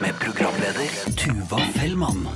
Med programleder Tuva Fellmann.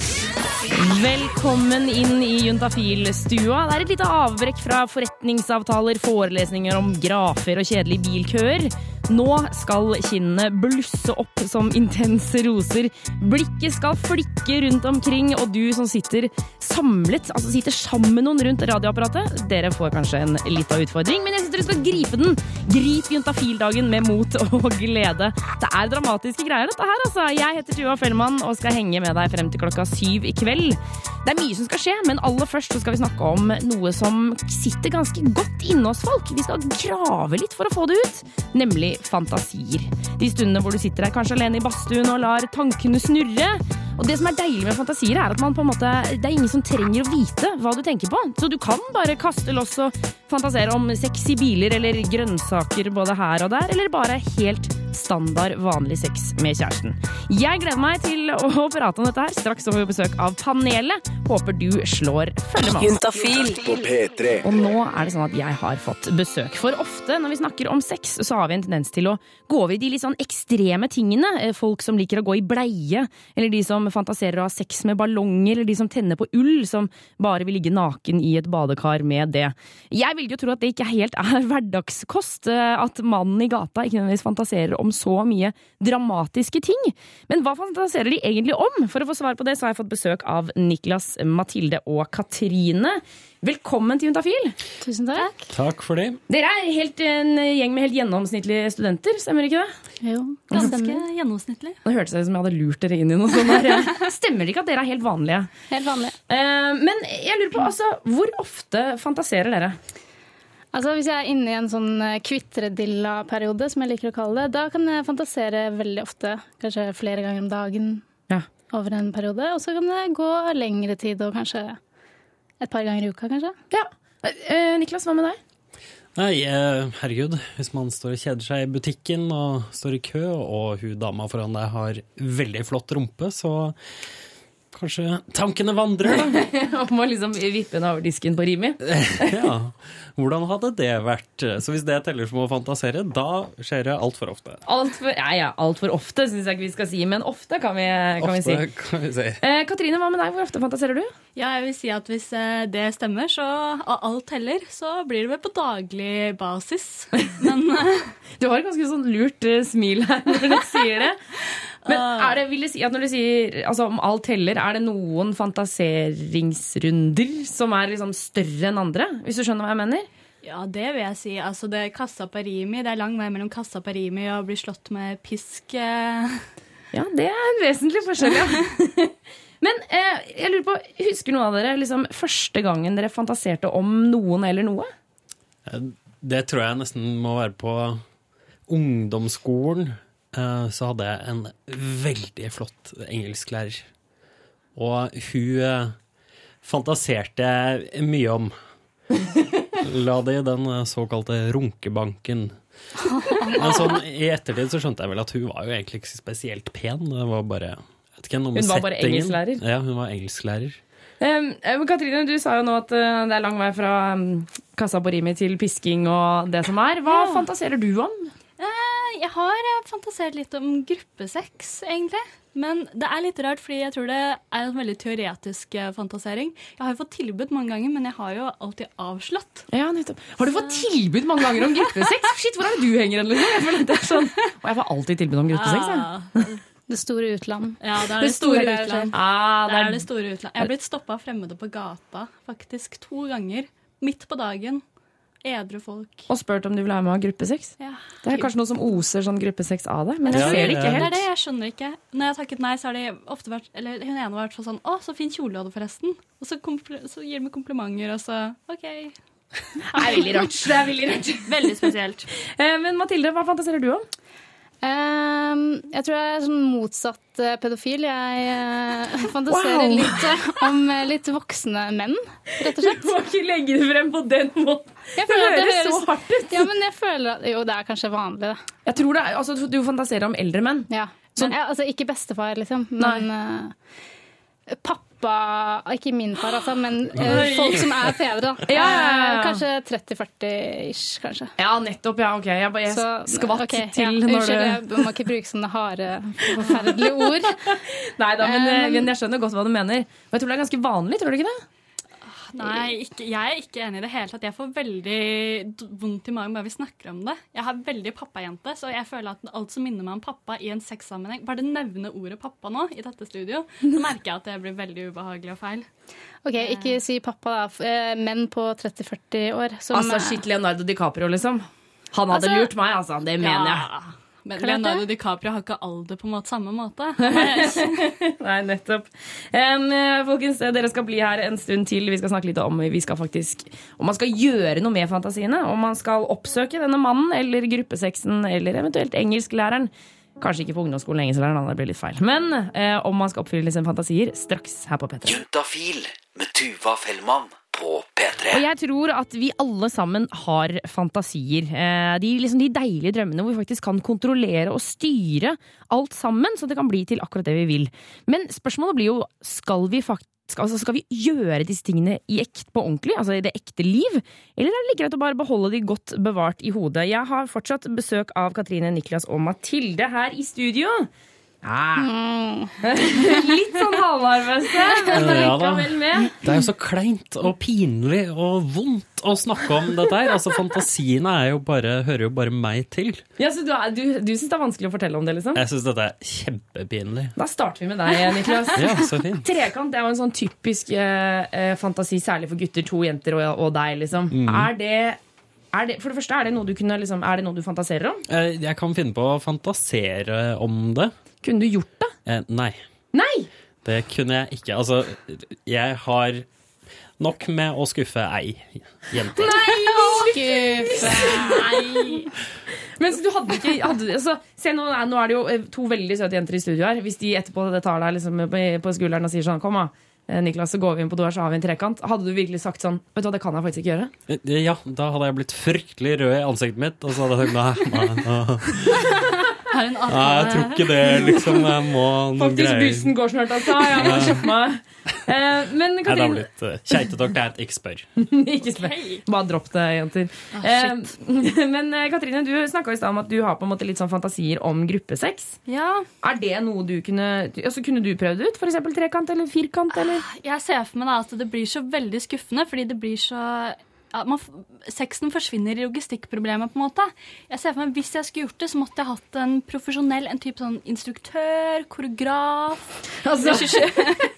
Velkommen inn i Juntafil-stua. Det er et lite avbrekk fra forretningsavtaler, forelesninger om grafer og kjedelige bilkøer. Nå skal kinnene blusse opp som intense roser. Blikket skal flikke rundt omkring, og du som sitter samlet, altså sitter sammen med noen rundt radioapparatet, dere får kanskje en liten utfordring, men jeg synes dere skal gripe den. Grip juntafildagen med mot og glede. Det er dramatiske greier, dette her, altså. Jeg heter Tuva Fellmann og skal henge med deg frem til klokka syv i kveld. Det er mye som skal skje, men aller først så skal vi snakke om noe som sitter ganske godt inne hos folk. Vi skal grave litt for å få det ut, nemlig fantasier. De stundene hvor du sitter der kanskje alene i badstuen og lar tankene snurre. Og det som er deilig med fantasier, er at man på en måte, det er ingen som trenger å vite hva du tenker på. Så du kan bare kaste loss og fantasere om sexy biler eller grønnsaker både her og der, eller bare helt standard vanlig sex med kjæresten. Jeg gleder meg til å prate om dette her. Straks får vi besøk av panelet. Håper du slår følge med. Juntafil På P3. Og nå er det sånn at jeg har fått besøk. For ofte når vi snakker om sex, så har vi en tendens til å gå over i de litt sånn ekstreme tingene. Eh, Folk som liker å gå i bleie, eller de som fantaserer å ha sex med ballonger, eller de som tenner på ull, som bare vil ligge naken i et badekar med det. Jeg vil jo tro at det ikke helt er hverdagskost, eh, at mannen i gata ikke nødvendigvis fantaserer om så mye dramatiske ting. Men hva fantaserer de egentlig om? For å få svar på det, så har jeg fått besøk av Niklas, Mathilde og Katrine. Velkommen til Juntafil. Tusen takk. Takk for det. Dere er helt, en gjeng med helt gjennomsnittlige studenter, stemmer ikke det? Jo, Ganske gjennomsnittlig. Nå hørtes det ut som jeg hadde lurt dere inn i noe sånt. Stemmer det ikke at dere er helt vanlige? Helt vanlig. Eh, men jeg lurer på, altså, hvor ofte fantaserer dere? Altså, hvis jeg er inne i en sånn eh, kvitredilla-periode, som jeg liker å kalle det, da kan jeg fantasere veldig ofte. Kanskje flere ganger om dagen Ja. over en periode. Og så kan det gå lengre tid, og kanskje et par ganger i uka, kanskje. ja. Eh, Niklas, hva med deg? Nei, eh, herregud, hvis man står og kjeder seg i butikken og står i kø, og hun dama foran deg har veldig flott rumpe, så kanskje tankene vandrer, da. Og må liksom vippe den over disken på Rimi? Ja, hvordan hadde det vært? Så hvis det teller som å fantasere, da skjer det altfor ofte. Altfor ja, ja, alt for ofte syns jeg ikke vi skal si, men ofte kan vi, kan vi si. Ofte, kan vi si. Eh, Katrine, hva med deg? Hvor ofte fantaserer du? Ja, jeg vil si at hvis eh, det stemmer, så av alt heller, så blir det vel på daglig basis. Men eh, Du har et ganske sånn lurt eh, smil her når du sier det. Men er det, vil det si at når du sier altså, om alt teller, er det noen fantaseringsrunder som er liksom større enn andre? Hvis du skjønner hva jeg mener? ja, det vil jeg si. Altså, det er kassa på Rimi. Det er lang vei mellom kassa på Rimi og å bli slått med pisk. eh. Ja, det er en vesentlig forskjell, ja. Men eh, jeg lurer på, husker noen av dere liksom, første gangen dere fantaserte om noen eller noe? Det tror jeg nesten må være på ungdomsskolen. Eh, Så hadde jeg en veldig flott engelsklærer. Og hun eh, fantaserte mye om. La det i den eh, såkalte runkebanken. Men sånn, i ettertid så skjønte jeg vel at hun var jo egentlig ikke spesielt pen. Det var bare vet ikke, noe med Hun var bare engelsklærer? Ja, hun var engelsklærer. Um, Katrine, du sa jo nå at det er lang vei fra um, kassa på Rimi til pisking og det som er. Hva Ja. fantaserer du om? Jeg har eh, fantasert litt om gruppesex, egentlig. Men det er litt rart, fordi jeg tror det er en veldig teoretisk eh, fantasering. Jeg har jo fått tilbud mange ganger, men jeg har jo alltid avslått. Ja, nettopp. Har du fått tilbud mange ganger om gruppesex? Shit, hvor er det du henger hen? Liksom? Jeg sånn. Og jeg får alltid tilbud om gruppesex. Jeg. Ah, Det store utland. Ja, det er det, Det store store utland. Ah, Det er det store utland. Jeg har blitt stoppa av fremmede på gata faktisk to ganger. Midt på dagen. Edru folk. Og spurt om du vil ha med gruppesex. Ja. Det er kanskje noe som oser sånn gruppesex av deg, men jeg ser det ikke helt. Det er det jeg skjønner ikke. Når jeg har takket nei, så har de ofte vært Eller hun ene har vært sånn Å, så fin kjole du hadde, forresten. Og så, så gir de meg komplimenter, og så OK. Det er veldig rart. Det er veldig rart. Veldig spesielt. Eh, Men Mathilde, hva fantaserer du om? Ehm, jeg tror jeg er sånn motsatt eh, pedofil. Jeg eh, fantaserer Wow. litt eh, om litt voksne menn, rett og slett. Du må ikke legge det frem på den måten. Det høres, det høres så hardt ut. Ja, men jeg føler at Jo, det er kanskje vanlig, det. Jeg tror det er, altså, Du fantaserer om eldre menn. Ja. Men, ja, altså ikke bestefar, liksom, men uh, pappa pappa Ikke min far, altså, men uh, folk som er fedre. da. Ja, ja. Eh, Kanskje 30-40-ish, kanskje. Ja, nettopp. Ja, ok. Jeg bare jeg Så, skvatt okay, til når Unnskyld, du jeg må ikke bruke sånne harde, forferdelige ord. Nei da, men, Eh, men- men jeg skjønner godt hva du mener. Og jeg tror det er ganske vanlig, tror du ikke det? Nei, ikke, jeg er ikke enig i det hele tatt. Jeg får veldig vondt i magen bare vi snakker om det. Jeg har veldig pappajente, så jeg føler at alt som minner meg om pappa i en sexsammenheng Bare det nevne ordet pappa nå i dette studio, så merker jeg at det blir veldig ubehagelig og feil. Ok, Ikke si pappa, da. eh, Menn på 30-40 år. Som, Altså, shit, Leonardo DiCaprio, liksom. Han hadde Altså- lurt meg, altså. Det mener jeg. Men Leonardo DiCaprio har ikke alder på en måte samme måte. Nei, nettopp. Eh, folkens, eh, dere skal bli her en stund til. Vi skal snakke litt om vi skal faktisk, om man skal gjøre noe med fantasiene. Om man skal oppsøke denne mannen eller gruppesexen eller eventuelt engelsklæreren. Kanskje ikke på ungdomsskolen engelsklæreren, det blir litt feil. Men eh, om man skal oppfylle sine fantasier straks her på P3. Juntafil med Tuva Fellmann på Og P3. jeg tror at vi alle sammen har fantasier. Eh, De, liksom de deilige drømmene hvor vi faktisk kan kontrollere og styre alt sammen, så det kan bli til akkurat det vi vil. Men spørsmålet blir jo, skal vi faktisk altså skal vi gjøre disse tingene i ekt, på ordentlig, altså i det ekte liv? Eller er det like greit å bare beholde de godt bevart i hodet? Jeg har fortsatt besøk av Katrine, Niklas og Mathilde her i studio. Ja. Litt sånn halvnervøse, men Ja likevel med. Det er jo så kleint og pinlig og vondt å snakke om dette her. Altså, Fantasiene er jo bare, hører jo bare meg til. Ja, så du, du, du syns det er vanskelig å fortelle om det, liksom? Jeg syns dette er kjempepinlig. Da starter vi med deg, Niklas. Ja, så fint. Trekant er jo en sånn typisk eh, eh, fantasi, særlig for gutter, to jenter og, og deg. liksom. Er, det, er det For det første, er det noe du, kunne, liksom, er det noe du fantaserer om? Eh, Jeg kan finne på å fantasere om det. Kunne du gjort det? Eh, Nei, Nei! det kunne jeg ikke. Altså, jeg har nok med å skuffe ei jente. Nei, Skuffe. ei! Men du hadde ikke hadde, altså, Se, nå, nå er det jo eh, to veldig søte jenter i studio her. Hvis de etterpå det tar deg liksom, på, på skulderen og sier sånn Kom, da. eh, Niklas, så går vi inn på do her, så har vi en trekant. Hadde du virkelig sagt sånn Vet du hva, det kan jeg faktisk ikke gjøre? Eh, Ja, da hadde jeg blitt fryktelig rød i ansiktet mitt, og så hadde jeg tenkt nei, nei, nei. Har en Nei, jeg tror ikke det, liksom. Jeg må noen Faktisk, greier. bussen går snart, altså. Jeg må kjøpe meg. Eh, men Nei, det har blitt uh, keitedokt. Ikke spør. Ikke spør. Bare dropp det, jenter. Ah, eh, men eh, Katrine, du snakka i stad om at du har på en måte litt sånn fantasier om gruppesex. Ja, Er det noe du kunne altså, Kunne du prøvd ut? Eksempel trekant eller firkant? Eller? jeg ser for meg da at det blir så veldig skuffende, fordi det blir så ja, man, Sexen forsvinner i logistikkproblemet, på en måte. Jeg ser for meg, Hvis jeg skulle gjort det, så måtte jeg hatt en profesjonell, en type sånn instruktør, koreograf Altså,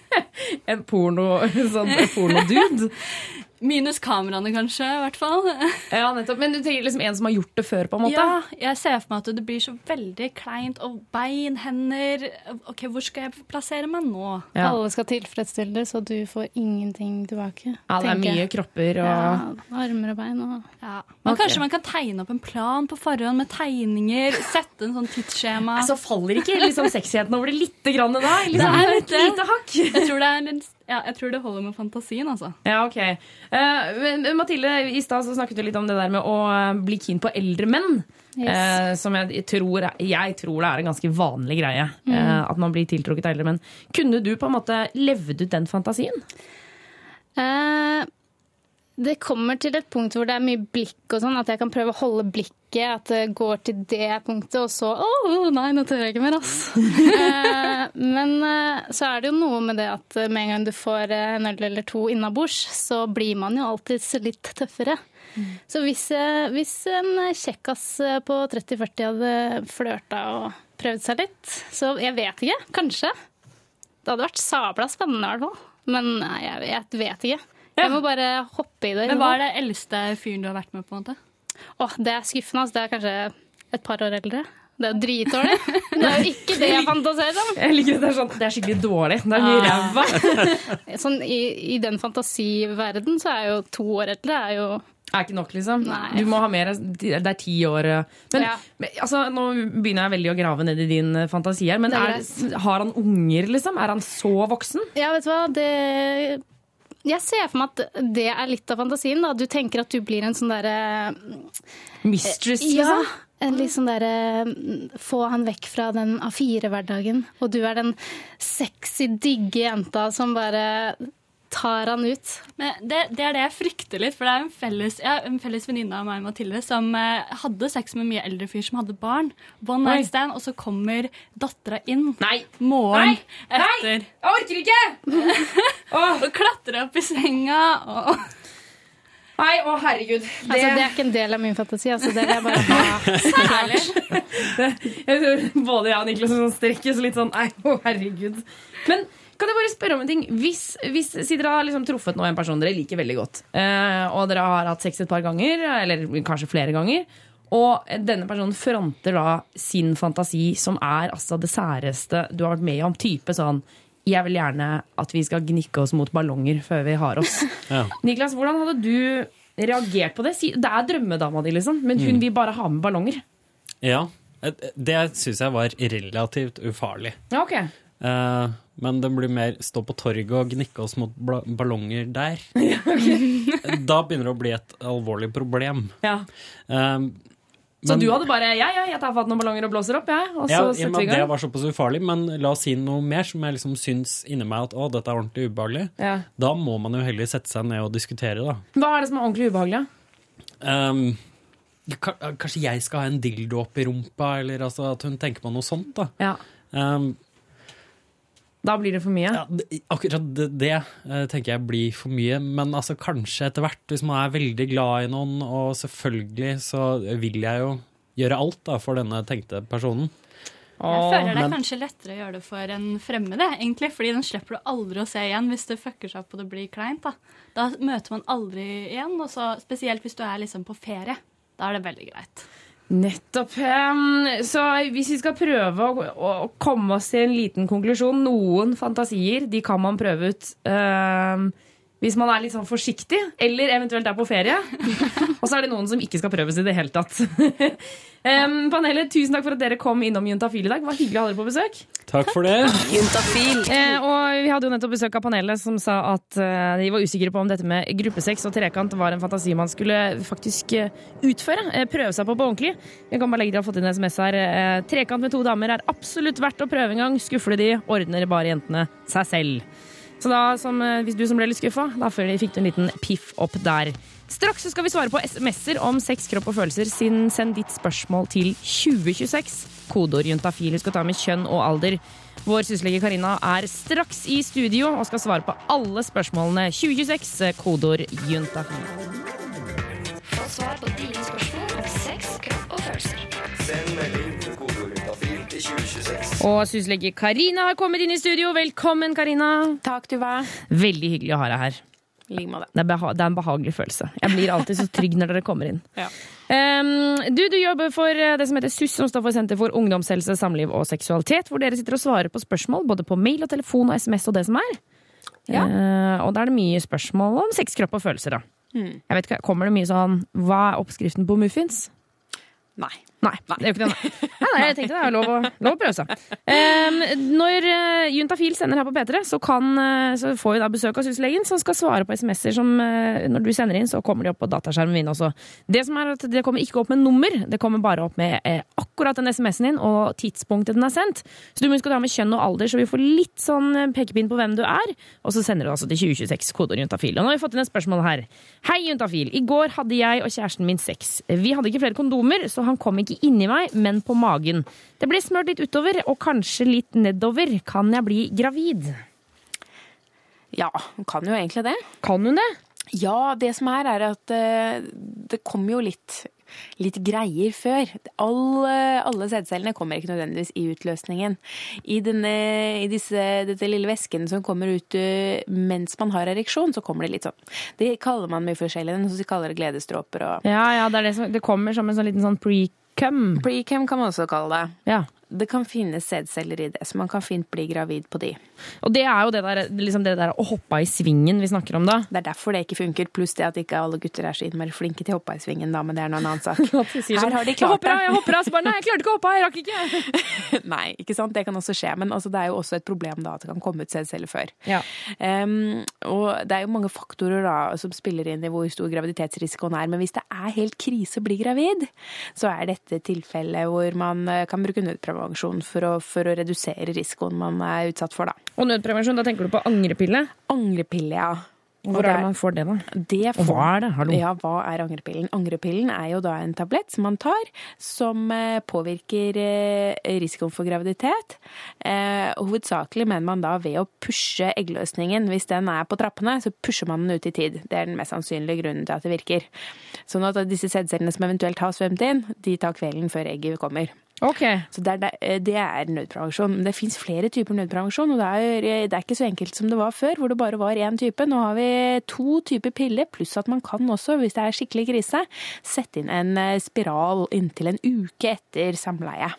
en porno sånn pornodude? Minus kameraene, kanskje, i hvert fall. Ja, nettopp. Men du trenger liksom en som har gjort det før, på en måte? Ja, jeg ser for meg at det blir så veldig kleint. Og bein, hender Ok, hvor skal jeg plassere meg nå? Ja. Alle skal tilfredsstille det, så du får ingenting tilbake. Ja, det er tenker mye jeg. kropper og ja, Armer og bein og Ja. Men okay. Kanskje man kan tegne opp en plan på forhånd med tegninger? Sette en sånn tidsskjema? Så faller ikke liksom sexigheten over det lite grann da? Liksom, Det er litt et lite hakk. Jeg tror, det er en, ja, jeg tror det holder med fantasien, altså. Ja, ok. Uh, Mathilde, i stad snakket du litt om det der med å eh, bli keen på eldre menn. Yes. Uh, som jeg tror, jeg tror det er en ganske vanlig greie. eh, at man blir tiltrukket av eldre menn. Kunne du på en måte levd ut den fantasien? Det kommer til et punkt hvor det er mye blikk og sånn, at jeg kan prøve å holde blikket, at det går til det punktet, og så Å, nei, nå tør jeg ikke mer, ass. Eh, men eh, så er det jo noe med det at med en gang du får en øl eller to innabords, så blir man jo alltids litt tøffere. Så hvis, eh, hvis en kjekkas på 30-40 hadde flørta og prøvd seg litt, så jeg vet ikke, kanskje. Det hadde vært sabla spennende, i hvert fall. Men nei, jeg, jeg vet ikke. Jeg må bare hoppe i det. Men hva er det eldste fyren du har vært med på? en måte? Åh, det er skuffende. Altså. Det er kanskje et par år eldre. Det er dritdårlig. Det er jo ikke det jeg fantaserer om. Jeg liker at Det er sånn, det er skikkelig dårlig. Det er mye ræva. Sånn, i, I den fantasiverden så er jo to år eldre er jo Er ikke nok, liksom. Nei. Du må ha mer. Det er ti år. Men, Ja. altså, nå begynner jeg veldig å grave ned i din eh, fantasi her. Men er, har han unger, liksom? Er han så voksen? Ja, vet du hva. Det jeg ser for meg at det er litt av fantasien. da. Du tenker at du blir en sånn derre Mistress, Ja. liksom? En litt sånn derre mm, Få han vekk fra den A4-hverdagen. Og du er den sexy, digge jenta som bare tar han ut. Men det, det er det jeg frykter litt, for det er en felles, ja, en felles venninne av meg Mathilde, som eh, hadde sex med en mye eldre fyr som hadde barn. One night stand, og så kommer dattera inn Nei! morgen Nei! etter. Jeg orker ikke! Og klatrer opp i senga. Og, Nei, å herregud. Det, Altså, det er ikke en del av min fantasi. Altså, det vil jeg bare ha. jeg tror både jeg og Niklas sånn strekkes litt sånn Nei, å herregud. Men kan jeg bare spørre om en ting? Hvis, hvis si dere har liksom truffet nå en person dere liker veldig godt, eh, og dere har hatt sex et par ganger, eller kanskje flere ganger, og denne personen fronter da sin fantasi, som er altså det særeste du har vært med om, type sånn jeg vil gjerne at vi skal gnikke oss mot ballonger før vi har oss. Ja. Niklas, hvordan hadde du reagert på det? Det er drømmedama di, liksom, men hun vil bare ha med ballonger. Ja. Det syns jeg var relativt ufarlig. Ja, ok. Eh, men det blir mer stå på torget og gnikke oss mot ballonger der. Da begynner det å bli et alvorlig problem. Ja. Eh, Så men- du hadde bare ja, ja, jeg tar fatt noen ballonger og blåser opp, jeg. Og så ja, setter vi i gang. det var såpass ufarlig, men la oss si noe mer som jeg liksom syns inni meg at å, dette er ordentlig ubehagelig. Ja. Da må man jo heller sette seg ned og diskutere, da. Hva er det som er ordentlig ubehagelig? Um, kanskje jeg skal ha en dildo oppi i rumpa, eller altså at hun tenker på noe sånt, da. Ja. Um, Da blir det for mye. ja, det, akkurat det, det eh, tenker jeg blir for mye, men altså kanskje etter hvert, hvis man er veldig glad i noen, og selvfølgelig så vil jeg jo gjøre alt da for denne tenkte personen. jeg føler det er kanskje lettere å gjøre det for en fremmed, egentlig, fordi den slipper du aldri å se igjen hvis det fucker seg opp og det blir kleint. Da, da møter man aldri igjen, og så, spesielt hvis du er liksom på ferie. Da er det veldig greit. Nettopp. Så hvis vi skal prøve å, komme oss til en liten konklusjon Noen fantasier de kan man prøve ut hvis man er litt sånn forsiktig, eller eventuelt er på ferie. Og så er det noen som ikke skal prøves i det hele tatt. um, panelet, tusen takk for at dere kom innom Juntafil i dag. Det var hyggelig å ha dere på besøk. Takk for det. Juntafil. Eh, og vi hadde jo nettopp besøk av panelet som sa at uh, de var usikre på om dette med gruppesex og trekant var en fantasi man skulle faktisk uh, utføre. Uh, prøve seg på på ordentlig. Jeg kan bare legge til å ha fått inn SMS her. Trekant med to damer er absolutt verdt å prøve en gang. Skuffer de, ordner bare jentene seg selv. Så da, som, eh, hvis du som ble litt skuffa, da fikk du en liten piff opp der. Straks skal vi svare på SMS-er om sex, kropp og følelser. Siden send ditt spørsmål til 2026. Kodeord juntafil. Husk skal ta med kjønn og alder. Vår syslege Karina er straks i studio og skal svare på alle spørsmålene. 2026, kodeord juntafil. Få svar på dine spørsmål Og syslege Karina har kommet inn i studio. Velkommen, Karina. Takk Tuva. Veldig hyggelig å ha deg her. Like. Det er, beha det er en behagelig følelse. Jeg blir alltid så trygg når dere kommer inn. Ja. Um, du, du jobber for eh, det som heter SUS, som står for Senter for ungdomshelse, samliv og seksualitet, hvor dere sitter og svarer på spørsmål både på mail og telefon og SMS og det som er. Ja. Uh, og da er det mye spørsmål om sex, kropp og følelser. da. Mm. Jeg vet Kommer det mye sånn Hva er oppskriften på muffins? Nei. Nei, det er jo ikke det. Nei. Nei, nei, jeg tenkte det er lov å, lov å prøve seg. Um, når uh, Juntafil sender her på P3, så, kan, uh, så får vi da besøk av syslegen, som skal svare på SMS-er som uh, Når du sender inn, så kommer de opp på dataskjermen min også. Det som er at det kommer ikke opp med nummer, det kommer bare opp med uh, akkurat den SMS-en din og tidspunktet den er sendt. Så du må huske å ta med kjønn og alder, så vi får litt sånn eh, pekepinn på hvem du er. Og så sender du altså til 2026, kodeord juntafil. Og nå har vi fått inn et spørsmål her. Hei, Juntafil. I går hadde jeg og kjæresten min sex. Vi hadde ikke flere kondomer, så han kom ikke inni meg, men på magen. Det ble smørt litt utover, og kanskje litt nedover. Kan jeg bli gravid? Ja, hun kan jo egentlig det. Kan hun det? Ja, det som er, er at eh, det kommer jo litt, litt greier før. Alle, alle sædcellene kommer ikke nødvendigvis i utløsningen. I, denne, i disse, dette lille væsken som kommer ut eh, mens man har ereksjon, så kommer det litt sånn. Det kaller man mye forskjellig. Som kaller det gledesdråper og Ja, ja, det, det, som, det kommer som en sånn liten sånn pre-cum. Precam kan man også kalle det. Ja. Det kan finnes sædceller i det, så man kan fint bli gravid på de. Og det er jo det der, liksom det der å hoppe i svingen vi snakker om da. Det er derfor det ikke funker, pluss det at ikke alle gutter er så innmari flinke til å hoppe i svingen, da, men det er noen annen sak. Sånn, Her har de klart jeg hopper av, det. jeg hopper av, så bare nei, jeg klarte ikke å hoppe av, jeg rakk ikke. Nei, ikke sant? Det kan også skje, men altså, det er jo også et problem da at det kan komme ut sædceller før. Ja. Um, og det er jo mange faktorer da, som spiller inn i hvor stor graviditetsrisikoen er, men hvis det er helt krise å bli gravid, så er dette tilfellet hvor man eh, kan bruke nødprevensjon for å, for å redusere risikoen man er utsatt for. Da. Og nødprevensjon, da tenker du på angrepille? Angrepille, ja. Hvor er det man får det, da? Det Og hva er det? Hallo? Ja, hva er angrepillen? Angrepillen er jo da en tablett som man tar, som eh, påvirker eh, risikoen for graviditet. Eh, Hovedsakelig mener man da ved å pushe eggløsningen. Hvis den er på trappene, så pusher man den ut i tid. Det er den mest sannsynlige grunnen til at det virker. Sånn at disse sædcellene som eventuelt har svømt inn, de tar kvelden før egget kommer. Ok. Så det er, eh, det er nødprevensjon. Men det fins flere typer nødprevensjon, og det er, eh, det er ikke så enkelt som det var før, hvor det bare var én type. Nå har vi to typer piller, pluss at man kan også, hvis det er skikkelig krise, sette inn en eh, spiral inntil en uke etter samleie.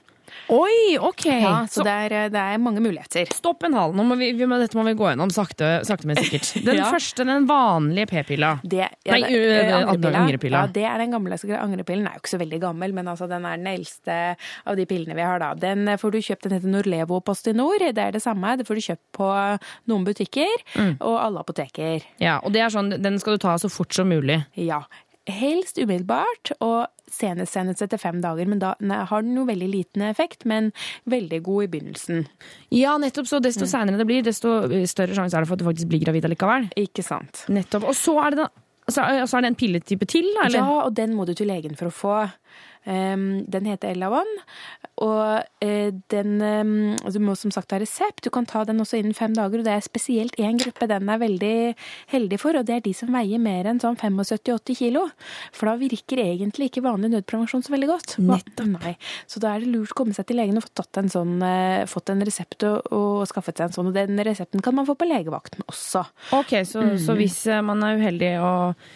Oi, ok. Ja, så, så det, er, eh, det er mange muligheter. stopp en hal. Dette må vi gå gjennom sakte, sakte men sikkert. Den Ja. første, den vanlige p-pilla. Det, Nei, det- ø- eh, angrepilla. angrepilla. Ja, det er den gamle angrepillen. Den er jo ikke så veldig gammel, men altså, den er den eldste av de pillene vi har da. Den får du kjøpt, den heter Norlevo Postinor. Det er det samme. Det får du kjøpt på noen butikker Mm. og alle apoteker. Ja, og det er sånn, den skal du ta så fort som mulig. Ja. Helst umiddelbart, og senest senest etter fem dager. Men da nei, har den jo veldig liten effekt, men veldig god i begynnelsen. Ja, nettopp. Så desto seinere det blir, desto større sjanse er det for at du faktisk blir gravid allikevel. Ikke sant? Nettopp. Og så er det, er, så er det en pilletype til, da? Eller? Ja, og den må du til legen for å få. Den heter Elavon, og eh, den um, altså, Du må som sagt ha resept. Du kan ta den også innen fem dager, og det er spesielt én gruppe den er veldig heldig for, og det er de som veier mer enn sånn 75-80 kilo. For da virker egentlig ikke vanlig nødprevensjon så veldig godt. Nettopp. Nei. Så da er det lurt å komme seg til legen og få tatt en sånn, eh, fått en resept og, og skaffet seg en sånn, og den resepten kan man få på legevakten også. Ok, så, så hvis eh, man er uheldig og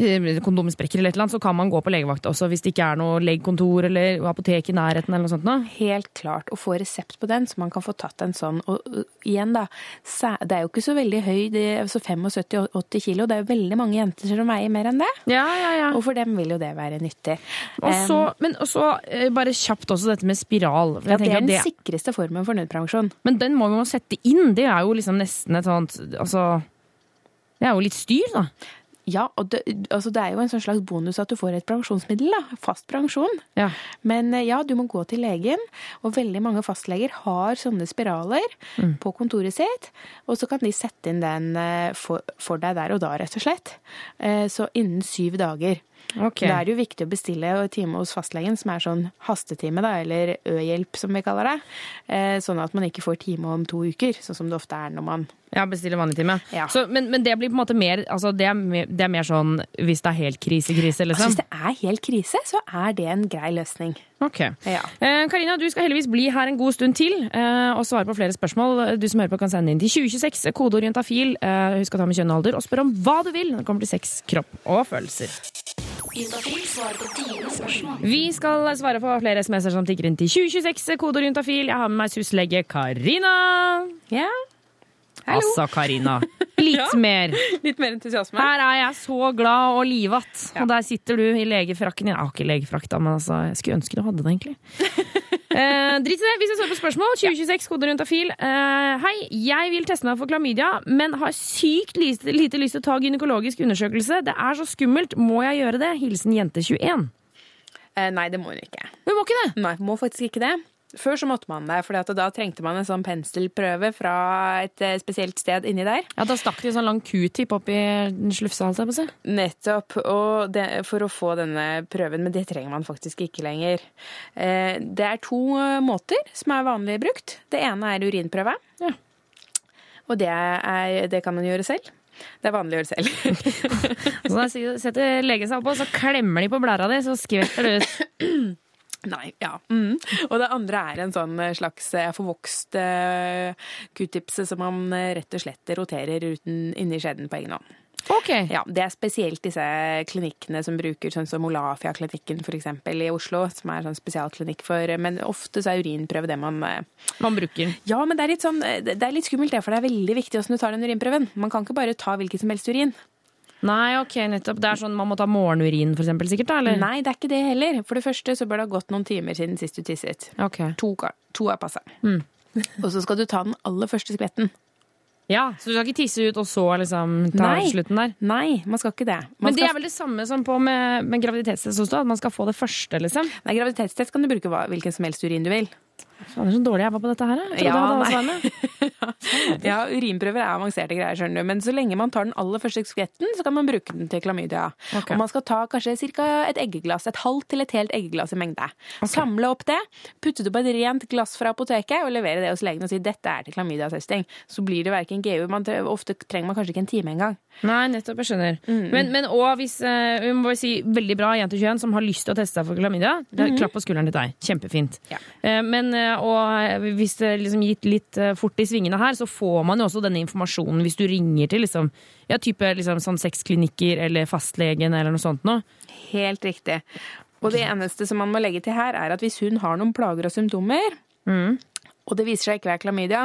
eh, kondomen sprekker eller et eller annet, så kan man gå på legevakt også hvis det ikke er noe legekontor eller apotek i nærheten eller noe sånt. noe. Helt klart. Å få resept på den, så man kan få tatt en sånn. Og igjen, da. Det er jo ikke så veldig høy, det er altså 75-80 kilo. Det er jo veldig mange jenter som veier mer enn det. Ja, ja, ja. Og for dem vil jo det være nyttig. Og så, Um, men også eh, bare kjapt også dette med spiral. Ja, det er den det, sikreste formen for nødprevensjon. men den må vi jo sette inn. Det er jo liksom nesten et sånt Altså Det er jo litt styr, da. Ja, og det, altså det er jo en sånn slags bonus at du får et prevensjonsmiddel, da. Fast prevensjon. Ja. Men eh, ja, du må gå til legen, og veldig mange fastleger har sånne spiraler på kontoret sitt, og så kan de sette inn den eh, for, for deg der og da, rett og slett. Eh, Så innen syv dager. Ok. Da er det jo viktig å bestille time hos fastlegen, som er sånn hastetime, da, eller ø-hjelp, som vi kaller det. Eh, Sånn at man ikke får time om to uker, sånn som det ofte er når man Ja, bestille vanlig time. Ja. Så, men, men det blir på en måte mer altså det, er mer det er mer sånn hvis det er helt krise-krise, altså, liksom? Hvis det er helt krise, så er det en grei løsning. Ok. Ja. Eh, Karina, du skal heldigvis bli her en god stund til eh, og svare på flere spørsmål. Du som hører på kan sende inn til 2026, kodeorientafil. Eh, husk å ta med kjønn og alder, og spør om hva du vil når det kommer til sex, kropp og følelser. Vi skal svare på flere SMS-er som tikker inn til 2026, kodeord juntafil. Jeg har med meg syslege Karina. Ja. Hallo. Altså, Karina. Litt mer. Litt mer entusiasme. Her er jeg så glad og livatt, og der sitter du i legefrakken din. Jeg har ikke legefrakk, da, men altså, jeg skulle ønske du hadde det, egentlig. Eh, drit i det. Vi skal svare på spørsmål. 2026, kode juntafil. Eh, hei, jeg vil teste meg for klamydia, men har sykt lite, lite lyst til å ta gynekologisk undersøkelse. Det er så skummelt. Må jeg gjøre det? Hilsen jente21. Eh, nei, det må hun ikke. Hun må ikke det. Nei, må faktisk ikke det. Før så måtte man det, for da trengte man en sånn penselprøve fra et eh, spesielt sted inni der. Ja, Da stakk de en sånn lang q-tip opp i slufsa, holdt jeg på å si. Nettopp. Og det, for å få denne prøven, men det trenger man faktisk ikke lenger. Eh, det er to eh, måter som er vanlig brukt. Det ene er urinprøve. Ja. Og det, er, det kan man gjøre selv. Det er vanlig å gjøre selv. Så da setter legen seg oppå, så klemmer de på blæra di, så skvetter det ut. Nei, ja. Mm. Og det andre er en sånn slags eh, forvokst uh, q-tips som man eh, rett og slett roterer uten inni skjeden på egen hånd. Ok. Ja, Det er spesielt disse klinikkene som bruker sånn som Olafia-klinikken for eksempel i Oslo, som er sånn spesialklinikk for Men ofte så er urinprøve det man eh, Man bruker. Ja, men det er litt sånn Det er litt skummelt, det, for det er veldig viktig åssen du tar den urinprøven. Man kan ikke bare ta hvilken som helst urin. Nei, ok, nettopp. Det er sånn man må ta morgenurin, for eksempel, sikkert, da? Eller? Nei, det er ikke det heller. For det første så bør det ha gått noen timer siden sist du tisset. Ok. To, to er passe. Mm. Og så skal du ta den aller første skvetten. Ja, Så du skal ikke tisse ut og så liksom ta Nei. slutten der? Nei, man skal ikke det. Man Men det skal er vel det samme som på med, med graviditetstest også? At man skal få det første, liksom? Nei, graviditetstest kan du bruke hvilken som helst urin du vil. Det er så dårlig jeg var på dette her. Jeg trodde Ja, jeg hadde. Ja, urinprøver er avanserte greier, skjønner du. Men så lenge man tar den aller første skvetten, så kan man bruke den til klamydia. Okay. Og man skal ta kanskje ca. et eggeglass, et halvt til et helt eggeglass i mengde. Samle opp det, putte det på et rent glass fra apoteket og levere det hos legen og si dette er til klamydiatesting. Så blir det verken GU, man ofte trenger man kanskje ikke en time engang. Nei, nettopp. Jeg skjønner. Mm. Men, men og hvis eh, Vi må si veldig bra jente 21 som har lyst til å teste seg for klamydia. mm Klapp på skulderen til deg. Kjempefint. Ja. Eh, men eh, og hvis det liksom gitt litt eh, fort i svingene her, så får man jo også denne informasjonen hvis du ringer til liksom, ja, type liksom, sånn sexklinikker eller fastlegen eller noe sånt noe. Helt riktig. Og det eneste som man må legge til her, er at hvis hun har noen plager og symptomer, og det viser seg ikke være klamydia,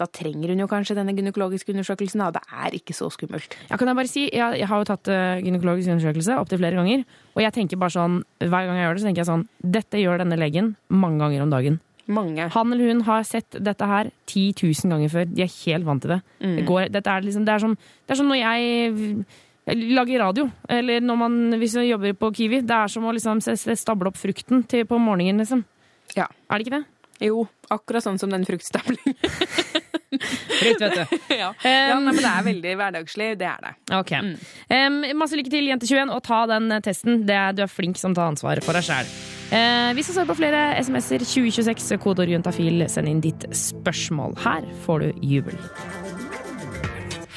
da trenger hun jo kanskje denne gynekologiske undersøkelsen, og det er ikke så skummelt. Ja, kan jeg bare si, jeg, har jo tatt gynekologisk undersøkelse opptil flere ganger. Og jeg tenker bare sånn, hver gang jeg gjør det, så tenker jeg sånn Dette gjør denne legen mange ganger om dagen. Mange. Han eller hun har sett dette her 10 000 ganger før. De er helt vant til det. det, går, er liksom, det, er som, det er som når jeg, jeg lager radio, eller man, hvis man jobber på Kiwi. Det er som å liksom, stable opp frukten til, på morgenen, liksom. Ja. Er det ikke det? Jo, akkurat sånn som den fruktstablingen. Frukt, vet du. ja. ja, nei, men det er veldig hverdagslig, det er det. Ok. Em, masse lykke til, jente21, og ta den testen. Det du er flink som tar ansvaret for deg sjæl. Eh, vi skal svare på flere SMS-er. 2026, kodeord juntafil. Send inn ditt spørsmål. Her får du jubel.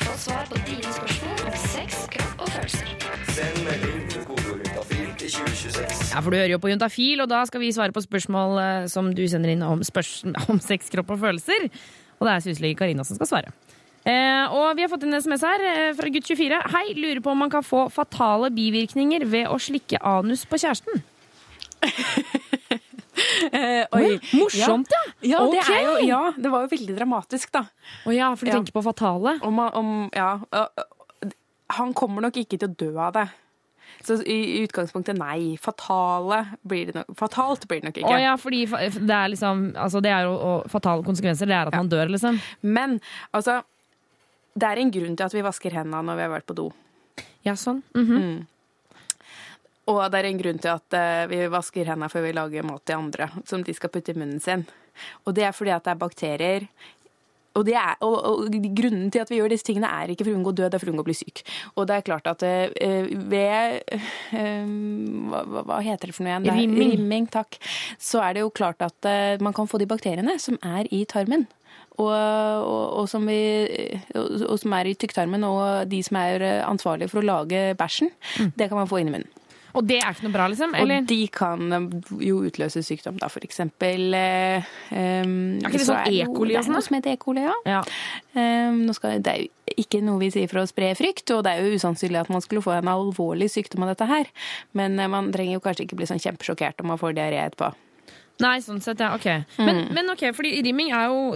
Få svar på dine spørsmål om sex, kropp og følelser. Send melding til kodeord juntafil til 2026. Ja, for du hører jo på Juntafil, og da skal vi svare på spørsmål eh, som du sender inn om, spørs om sex, kropp og følelser. Og det er syslege Karina som skal svare. Eh, og vi har fått en SMS her eh, fra gutt 24. Hei, lurer på om man kan få fatale bivirkninger ved å slikke anus på kjæresten. Eh, Oi, morsomt, ja! Ja, det er jo, ja, det var jo veldig dramatisk, da. Å ja, for du Ja. tenker på fatale? Om, om, ja, han kommer nok ikke til å dø av det. Så i, utgangspunktet nei. Fatale blir det nok, fatalt blir det nok ikke. Å ja, fordi det er liksom Altså, det er jo og fatale konsekvenser. Det er at man dør, liksom. Men altså, det er en grunn til at vi vasker hendene når vi har vært på do. Ja, sånn. Mhm. Og det er en grunn til at eh, vi vasker hendene før vi lager mat til andre, som de skal putte i munnen sin. Og det er fordi at det er bakterier. Og, det er, og, og grunnen til at vi gjør disse tingene, er ikke for å unngå død, det er for å unngå å bli syk. Og det er klart at uh, ved uh, hva, hva- heter det for noe igjen? Rimming. Rimming, takk. Så er det jo klart at uh, man kan få de bakteriene som er i tarmen. Og, og, og, som vi, og, som er i tykktarmen, og de som er ansvarlige for å lage bæsjen, det kan man få inn i munnen. Og det er ikke noe bra, liksom? Eller? Og de kan jo utløse sykdom, da, for eksempel eh, um, Er ikke det så sånn E. coli og Det sånn, er noe som heter E. coli, ja. Ja. Um, skal, det er jo ikke noe vi sier for å spre frykt, og det er jo usannsynlig at man skulle få en alvorlig sykdom av dette her. Men eh, man trenger jo kanskje ikke bli sånn kjempesjokkert om man får diaré etterpå. Nei, sånn sett, ja. Ok. Men, men ok, fordi rimming er jo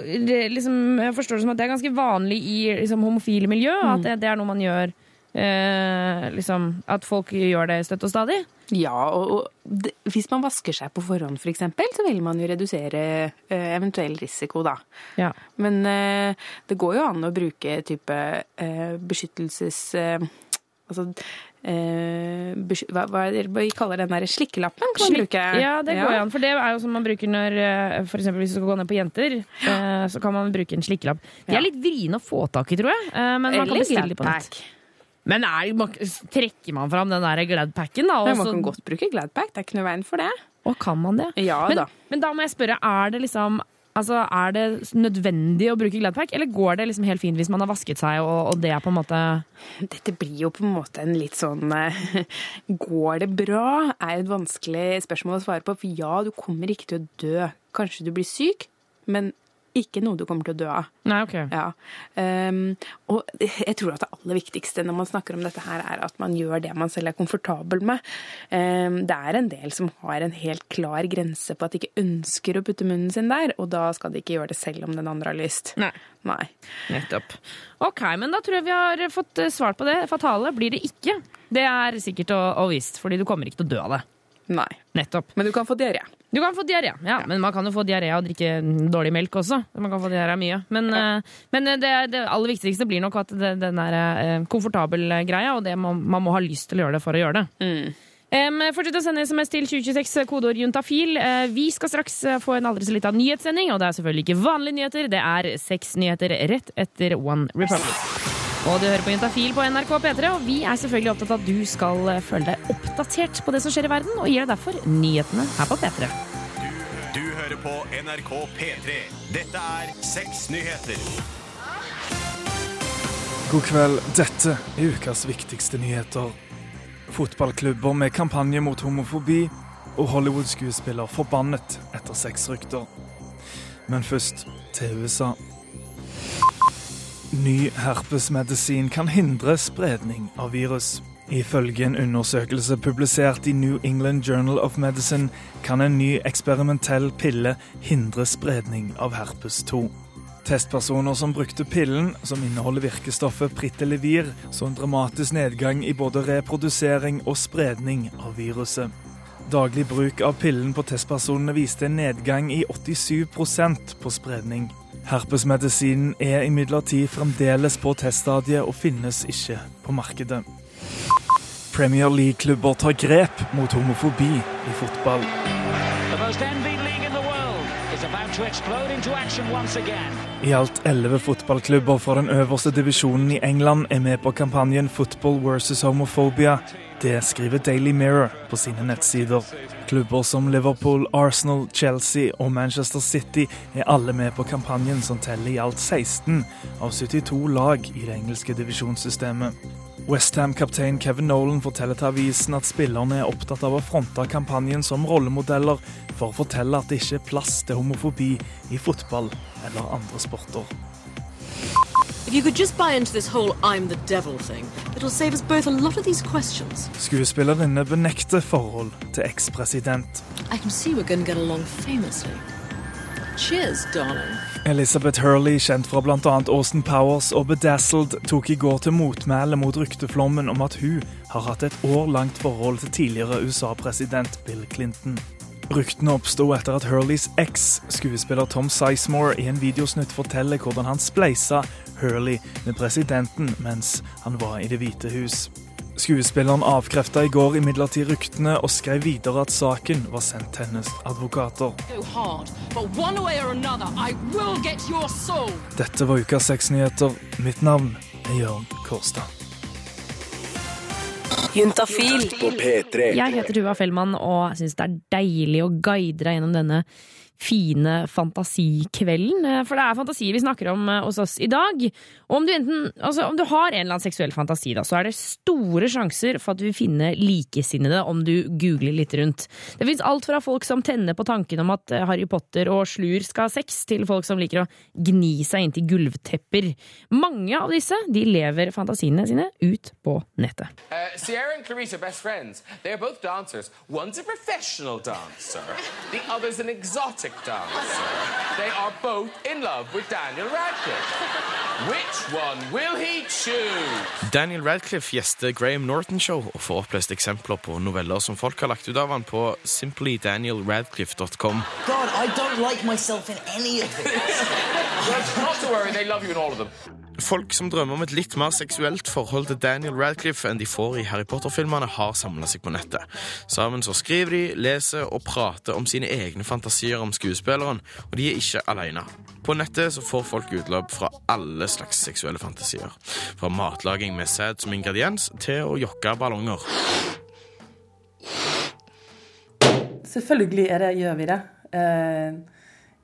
liksom, Jeg forstår det som at det er ganske vanlig i liksom, homofile miljø. At det, det er noe man gjør eh, liksom, At folk gjør det støtt og stadig. Ja, og, og det, hvis man vasker seg på forhånd f.eks., så vil man jo redusere eh, eventuell risiko, da. Ja. Men eh, det går jo an å bruke type eh, beskyttelses... Eh, altså eh, hva, hva vi kaller den der slikkelappen? Kan man bruke? Ja, det går jo an. For det er jo som man bruker når f.eks. For eksempel hvis du skal gå ned på jenter, eh, så kan man bruke en slikkelapp. De er litt vriene å få tak i, tror jeg. eh, Men man kan bestille på nett. Men er, man- trekker man fram den der Gladpacken, da? Også? man kan godt bruke Gladpack, det er ikke noe veien for det. Og kan man det? Ja Men, da. men da må jeg spørre, er det liksom Altså, Er det nødvendig å bruke Gladpack, eller går det liksom helt fint hvis man har vasket seg og, og det er på en måte Dette blir jo på en måte en litt sånn eh, Går det bra? er et vanskelig spørsmål å svare på. For ja, du kommer ikke til å dø. Kanskje du blir syk, men ikke noe du kommer til å dø av. Nei, ok. Ja. Um, og jeg tror at det aller viktigste når man snakker om dette her, er at man gjør det man selv er komfortabel med. Um, det er en del som har en helt klar grense på at de ikke ønsker å putte munnen sin der, og da skal de ikke gjøre det selv om den andre har lyst. Nei. Nei. Nettopp. Ok, men da tror jeg vi har fått svar svart på det. Fatale blir det ikke. Det er sikkert og, og visst, fordi du kommer ikke til å dø av det. Nei. Nettopp. Men du kan få diaré. Du kan få diaré, ja. Men man kan jo få diaré av å drikke dårlig melk også. Man kan få diaré mye. Men, eh, men det, det aller viktigste blir nok at det, den er uh, komfortabel greia, og det, man, man må ha lyst til å gjøre det for å gjøre det. Um, fortsett å sende SMS til 2026, kodeord juntafil. Uh, vi skal straks eh, få en aldri så lita nyhetssending, og det er selvfølgelig ikke vanlige nyheter, det er seks nyheter rett etter One Republic. Og du hører på Juntafil på NRK P3, og vi er selvfølgelig opptatt av at du skal eh, føle deg oppdatert på det som skjer i verden, og gir deg derfor nyhetene her på P3. Du hører på NRK P3. Dette er Seks nyheter. God kveld. Dette er ukas viktigste nyheter. Fotballklubber med kampanje mot homofobi og Hollywood-skuespiller forbannet etter sexrykter. Men først til USA. Ny herpesmedisin kan hindre spredning av virus. Ifølge en undersøkelse publisert i New England Journal of Medicine kan en ny eksperimentell pille hindre spredning av herpes 2. Testpersoner som brukte pillen, som inneholder virkestoffet Prittelevir, så en dramatisk nedgang i både reprodusering og spredning av viruset. Daglig bruk av pillen på testpersonene viste en nedgang i 87% på spredning. Herpesmedisinen er imidlertid fremdeles på teststadiet og finnes ikke på markedet. Premier League-klubber tar grep mot homofobi i fotball. I alt elleve fotballklubber fra den øverste divisjonen i England er med på kampanjen Football versus Homophobia. Det skriver Daily Mirror på sine nettsider. Klubber som Liverpool, Arsenal, Chelsea og Manchester City er alle med på kampanjen som teller i alt 16 av 72 lag i det engelske divisjonssystemet. Westham-kaptein Kevin Nolan forteller til avisen at spillerne er opptatt av å fronte kampanjen som rollemodeller for å fortelle at det ikke er plass til homofobi i fotball eller andre sporter. Skuespillerinne benekter forhold til ekspresident. I can see we're going to get along famously. Cheers, darling. Elizabeth Hurley, kjent fra bl.a. Austin Powers og Bedazzled, tok i går til motmæle mot rykteflommen om at hun har hatt et år langt forhold til tidligere USA-president Bill Clinton. Ryktene oppsto etter at Hurleys eks, skuespiller Tom Sizemore, i en videosnutt forteller hvordan han spleisa Hurley med presidenten mens han var i Det hvite hus. Skuespilleren avkrefta i går imidlertid ryktene og skrev videre at saken var sendt til hennes advokater. Hard, another. Dette var ukas sexnyheter. Mitt navn er Jørn Kårstad. Juntafil på P3. Jeg heter Tuva Fellmann og syns det er deilig å guide deg gjennom denne fine fantasikvelden. Eh, For det er fantasier vi snakker om eh, hos oss i dag. Og om du, enten, altså om du har en eller annen seksuell fantasi, da, så er det store sjanser for at du vil finne likesinnede om du googler litt rundt. Det fins alt fra folk som tenner på tanken om at eh, Harry Potter og Slur skal ha sex, til folk som liker å gni seg inntil gulvtepper. Mange av disse de lever fantasiene sine ut på nettet. Uh, Sierra and Clarice are best friends. They are both dancers. One's a professional dancer, the other's an exotic dancer. They are both in love with Daniel Radcliffe. Which one will he choose? Daniel Radcliffe gjester Graham Norton Show og får opplest eksempler på noveller som folk har lagt ut av han på simplydanielradcliffe.com. God, I don't like myself in any of this. Well, not to worry, they love you in all of them. Folk som drømmer om et litt mer seksuelt forhold til Daniel Radcliffe enn de får i Harry Potter-filmene, har samla seg på nettet. Sammen så skriver de, leser og prater om sine egne fantasier om skuespilleren, og de er ikke alene. På nettet så får folk utløp fra alle slags seksuelle fantasier. Fra matlaging med sæd som ingrediens til å jokke ballonger. Selvfølgelig det, gjør vi det. Eh,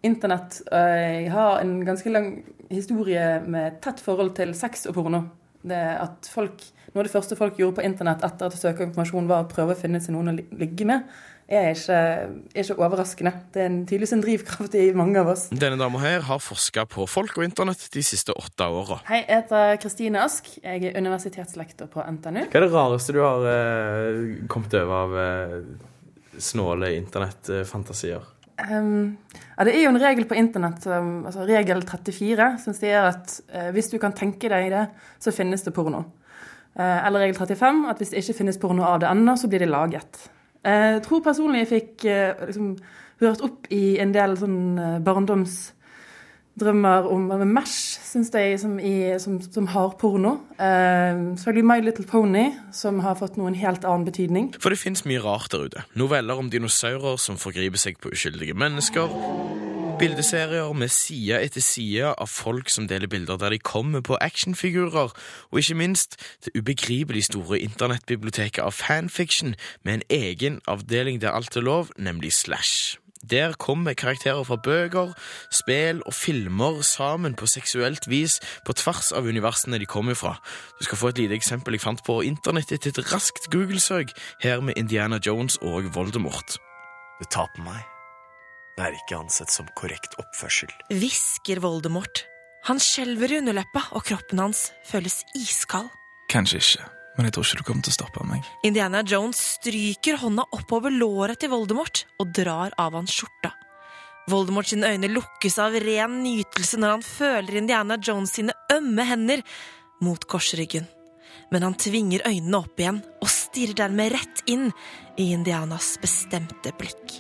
Internett eh, Jeg har en ganske lang historie med tett forhold til sex og porno. Det at folk, Noe av det første folk gjorde på internett etter at de søkte informasjon, var å prøve å finne seg noen å ligge med, er ikke, er ikke overraskende. Det er en, tydeligvis en drivkraft i mange av oss. Denne dama her har forska på folk og internett de siste åtte åra. Hei, jeg heter Kristine Ask. Jeg er universitetslektor på NTNU. Hva er det rareste du har eh, kommet over av eh, snåle internettfantasier? Um, ja, det er jo en regel på internett, um, altså regel 34, som sier at uh, hvis du kan tenke deg det, så finnes det porno. Uh, eller regel 35, at hvis det ikke finnes porno av det ennå, så blir det laget. Jeg Jeg tror personlig jeg fikk eh, liksom, hørt opp i en del sånn eh, barndomsdrømmer om eller Mesh, syns jeg, som, i, som, som har porno. Uh, Selvfølgelig My Little Pony, som har fått noen helt annen betydning. For det fins mye rart der ute. Noveller om dinosaurer som forgriper seg på uskyldige mennesker. Bildeserier med side etter side av folk som deler bilder der de kommer på actionfigurer. Og ikke minst det ubegripelig store internettbiblioteket av fanfiction med en egen avdeling der alt er lov, nemlig Slash. Der kommer karakterer fra bøker, spill og filmer sammen på seksuelt vis på tvers av universene de kommer fra. Du skal få et lite eksempel jeg fant på internett etter et raskt Google-søk, her med Indiana Jones og Voldemort. Du tar på meg. Det er ikke ansett som korrekt oppførsel. Hvisker Voldemort. Han skjelver i underleppa, og kroppen hans føles iskald. Kanskje ikke, men jeg tror ikke du kommer til å stoppe meg. Indiana Jones stryker hånda oppover låret til Voldemort og drar av hans skjorta. Voldemort sine øyne lukkes av ren nytelse når han føler Indiana Jones sine ømme hender mot korsryggen. Men han tvinger øynene opp igjen og stirrer dermed rett inn i Indianas bestemte blikk.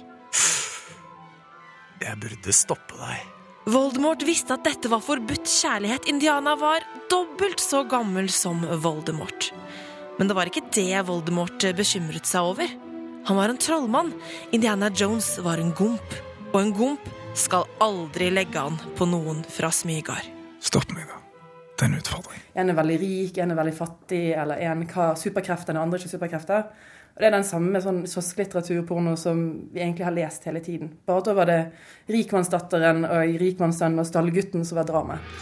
Jeg burde stoppe deg. Voldemort visste at dette var forbudt kjærlighet. Indiana var dobbelt så gammel som Voldemort. Men det var ikke det Voldemort bekymret seg over. Han var en trollmann. Indiana Jones var en gomp. Og en gomp skal aldri legge an på noen fra Smygard. Stopp meg, da. Det er en utfordring. En er veldig rik, en er veldig fattig, eller en har superkrefter, den andre ikke superkrefter. Og Det er den samme sånn kiosklitteraturporno som vi egentlig har lest hele tiden. Bare da var det rikmannsdatteren og rikmannssønnen og stallgutten som var dramaet.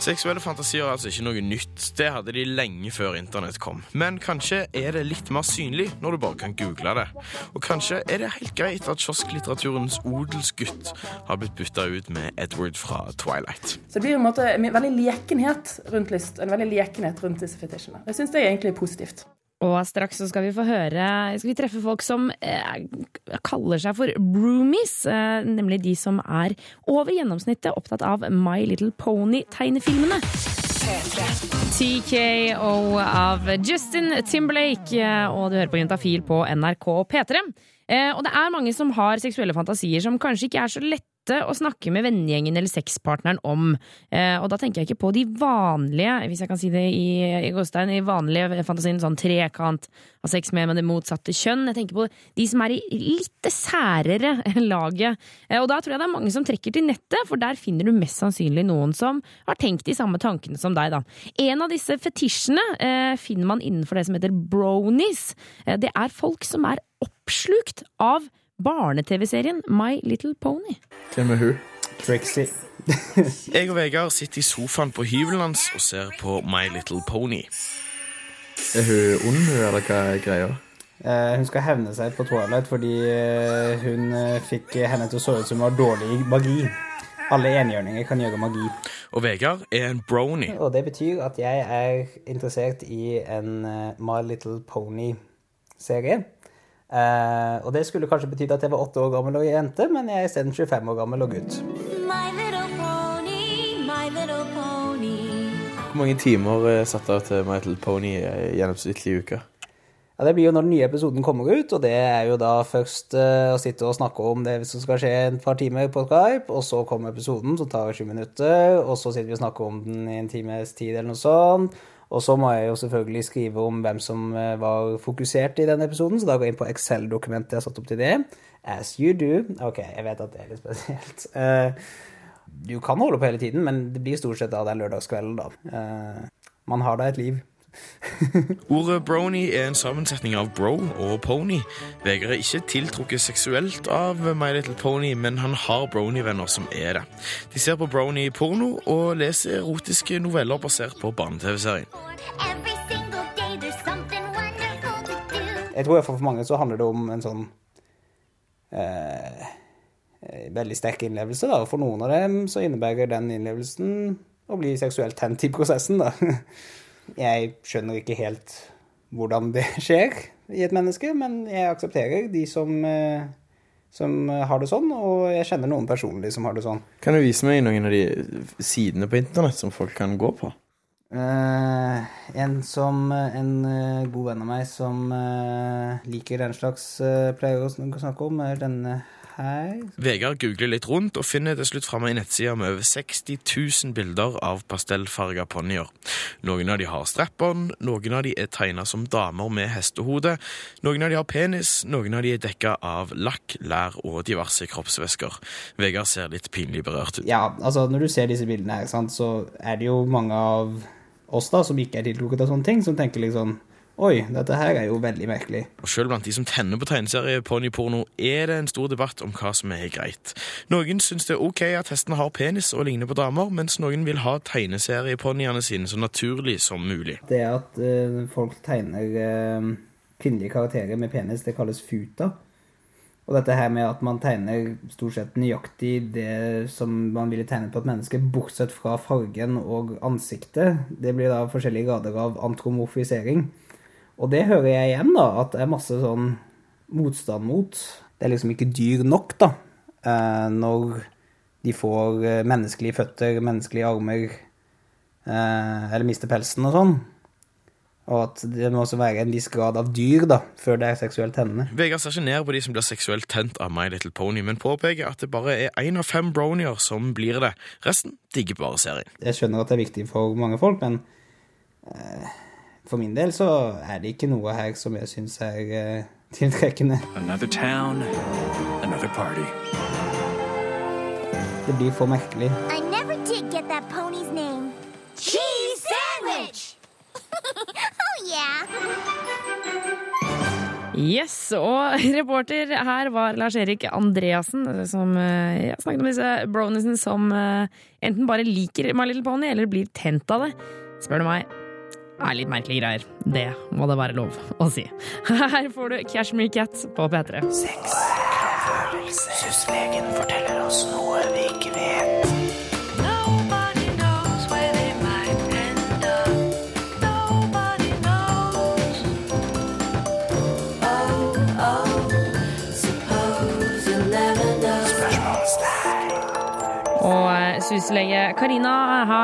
Seksuelle fantasier er altså ikke noe nytt. Det hadde de lenge før internett kom. Men kanskje er det litt mer synlig når du bare kan google det. Og kanskje er det helt greit at kiosklitteraturens odelsgutt har blitt bytta ut med Edward fra Twilight. Så det blir en måte veldig lekenhet rundt lyst, en veldig lekenhet rundt disse fetisjene. Jeg syns det er egentlig positivt. Og straks så skal vi få høre Skal vi treffe folk som eh, kaller seg for broomies. Eh, nemlig de som er over gjennomsnittet opptatt av My Little Pony-tegnefilmene. TKO av Justin Timberlake, eh, og du hører på Juntafil på NRK P3. Eh, og det er mange som har seksuelle fantasier som kanskje ikke er så lette å snakke med vennegjengen eller sexpartneren om. Eh, og da tenker jeg ikke på de vanlige, hvis jeg kan si det i, i gåstein, i vanlige fantasien, sånn trekant av sex med, med det motsatte kjønn. Jeg tenker på de som er i litt særere laget. Eh, og da tror jeg det er mange som trekker til nettet, for der finner du mest sannsynlig noen som har tenkt de samme tankene som deg, da. En av disse fetisjene eh, finner man innenfor det som heter bronies. Eh, det er folk som er oppslukt av barne-TV-serien My Little Pony. Hvem er hun? Trixie. jeg og Vegard sitter i sofaen på hybelen hans og ser på My Little Pony. Er hun ond, eller hva er greia? Uh, hun skal hevne seg på Twilight fordi uh, hun uh, fikk henne til å se ut som hun har dårlig magi. Alle enhjørninger kan gjøre magi. Og Vegard er en brony. Og det betyr at jeg er interessert i en My Little Pony-serie. Eh, og det skulle kanskje betydd at jeg var åtte år gammel og jente, men jeg er isteden 25 år gammel og gutt. My pony, my pony. Hvor mange timer er satt av til My Little Pony i gjennomsnittlig uke? Ja, Det blir jo når den nye episoden kommer ut, og det er jo da først uh, å sitte og snakke om det som skal skje en par timer på Skype, og så kommer episoden som tar 20 minutter, og så sitter vi og snakker om den i en times tid eller noe sånt. Og så må jeg jo selvfølgelig skrive om hvem som eh, var fokusert i den episoden, så da går jeg inn på Excel-dokumentet jeg har satt opp til det. As you do. Ok, jeg vet at det er litt spesielt. Eh, du kan holde på hele tiden, men det blir stort sett av den lørdagskvelden, da. Eh, man har da et liv Ordet brony er en sammensetning av bro og pony. Vegard er ikke tiltrukket seksuelt av My Little Pony, men han har brony-venner som er det. De ser på brony-porno og leser erotiske noveller basert på barne-TV-serien. Jeg tror i for mange så handler det om en sånn eh, eh, veldig sterk innlevelse. Da. For noen av dem så innebærer den innlevelsen å bli seksuelt tent i prosessen. Da. Jeg skjønner ikke helt hvordan det skjer i et menneske, men jeg aksepterer de som, eh, som har det sånn, og jeg kjenner noen personlig som har det sånn. Kan du vise meg noen av de sidene på internett som folk kan gå på? Uh, en som En uh, god venn av meg som uh, liker den slags, pleier å snakke om, er denne her. Vegard googler litt rundt og finner til slutt fram ei nettside med over 60 000 bilder av pastellfarga ponnier. Noen av de har strap-on, noen av de er tegna som damer med hestehode, noen av de har penis, noen av de er dekka av lakk, lær og diverse kroppsvæsker. Vegard ser litt pinlig berørt ut. Ja, altså når du ser disse bildene her, sant, så er det jo mange av oss da, som ikke er tiltrukket av sånne ting, som tenker liksom Oi, dette her er jo veldig merkelig. Og selv blant de som tenner på tegneserieponniporno, er det en stor debatt om hva som er greit. Noen syns det er ok at hestene har penis og ligner på damer, mens noen vil ha tegneserieponniene sine så naturlig som mulig. Det at uh, folk tegner uh, kvinnelige karakterer med penis, det kalles futa. Og dette her med at man tegner stort sett nøyaktig det som man ville tegnet på et menneske, bortsett fra fargen og ansiktet, det blir da forskjellige grader av antromorfisering. Og det hører jeg igjen, da, at det er masse sånn motstand mot. Det er liksom ikke dyr nok, da, eh, når de får eh, menneskelige føtter, menneskelige armer, eh, eller mister pelsen og sånn. Og at det må også være en viss grad av dyr da, før det er seksuelt tennende. Vegard ser ikke ned på de som blir seksuelt tent av My Little Pony, men påpeker at det bare er én av fem bronier som blir det. Resten digger bare serien. Jeg skjønner at det er viktig for mange folk, men eh, for min del så er det ikke noe her som jeg syns er uh, tiltrekkende. Another town, another party. Det blir for merkelig. I never did get that pony's name. Cheese sandwich! oh yeah. Yes, og reporter her var Lars-Erik Andreassen, som eh, ja, snakket om disse browniesene som eh, enten bare liker My Little Pony, eller blir tent av det. Spør du meg, er litt merkelige greier. Det må det være lov å si. Her får du Cashmere Cat på P3. Syslegen forteller oss noe vi ikke vet. Og eh, syslege Karina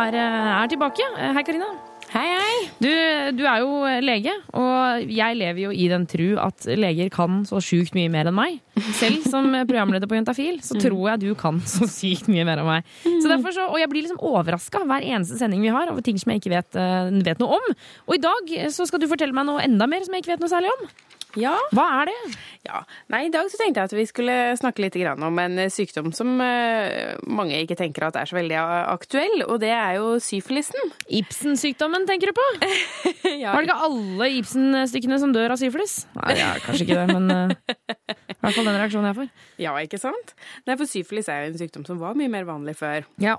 eh, er tilbake. Eh, Hei, Karina. Hei, hei. Du, du er jo lege, og jeg lever jo i den tru at leger kan så sjukt mye mer enn meg. Selv som programleder på Juntafil, så tror jeg du kan så sykt mye mer enn meg. Så derfor så, og jeg blir liksom overraska hver eneste sending vi har over ting som jeg ikke vet, eh, vet noe om. Og i dag så skal du fortelle meg noe enda mer som jeg ikke vet noe særlig om. Ja. Hva er det? Ja. Nei, I dag så tenkte jeg at vi skulle snakke litt om en sykdom som eh, mange ikke tenker at er så veldig aktuell, og det er jo syfilisen. Ibsen-sykdommen tenker du på? ja. Var det ikke alle Ibsen-stykkene som dør av syfilis? Nei, er kanskje ikke det, men eh, i hvert fall den reaksjonen jeg får. Ja, ikke sant? Nei, for syfilis er jo en sykdom som var mye mer vanlig før. Ja.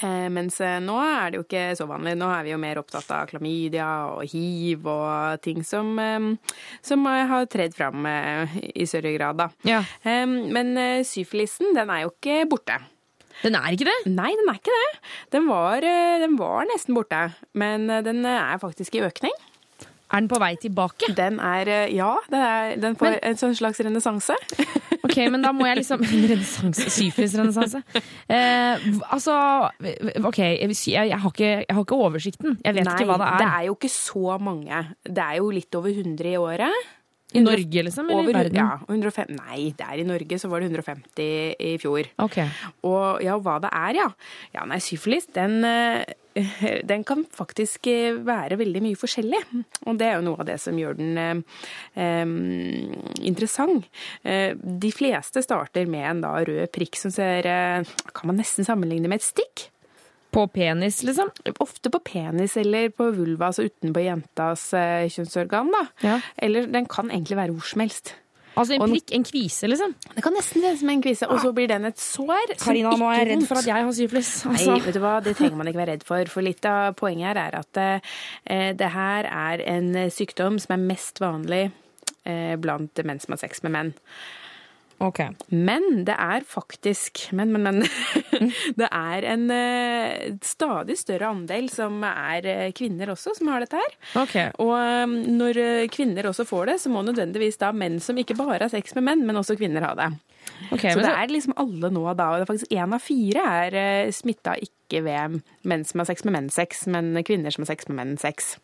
Eh, mens eh, nå er det jo ikke så vanlig. Nå er vi jo mer opptatt av klamydia og hiv og ting som, eh, som har tredd fram i større grad, da. Ja. Men syfilisen, den er jo ikke borte. Den er ikke det? Nei, den er ikke det. Den var, den var nesten borte, men den er faktisk i økning. Er den på vei tilbake? Den er, eh, ja, den, er, den får en sånn slags renessanse. Ok, men da må jeg liksom Renessanse. Syfilis-renessanse. Eh, altså OK, jeg, jeg, har ikke, jeg har ikke oversikten. Jeg vet Nei, ikke hva det er. det er jo ikke så mange. Det er jo litt over 100 i året. I Norge, liksom? Eller Over, i verden? Ja, 105, nei, det er i Norge, så var det 150 i fjor. Ok. Og ja, hva det er, ja. Ja, nei, syfilis, den, eh, den kan faktisk eh, være veldig mye forskjellig. Og det er jo noe av det som gjør den eh, interessant. Eh, de fleste starter med en da rød prikk som ser eh, Kan man nesten sammenligne med et stikk? På penis, liksom? Ofte på penis eller på vulva, altså utenpå jentas eh, kjønnsorgan. da. Eller den kan egentlig være hvor som helst. Altså en prikk, en kvise, liksom? Det kan nesten se ut som en kvise, og så blir den et sår. Karina, nå er jeg redd for at jeg har syfilis. Nei, Altså. vet du hva, det trenger man ikke være redd for. For litt av poenget her er at eh, det her er en sykdom som er mest vanlig eh, blant menn som har sex med menn. Men det er faktisk Men, men, men. det er en eh, stadig større andel som er eh, kvinner også, som har dette her. Og eh, når eh, kvinner også får det, så må nødvendigvis da menn som ikke bare har sex med menn, men også kvinner ha det. Okay, så det er liksom alle nå da. Og det er faktisk én av fire er smitta ikke ved menn som har sex med menn-sex, men kvinner som har sex med menn-sex.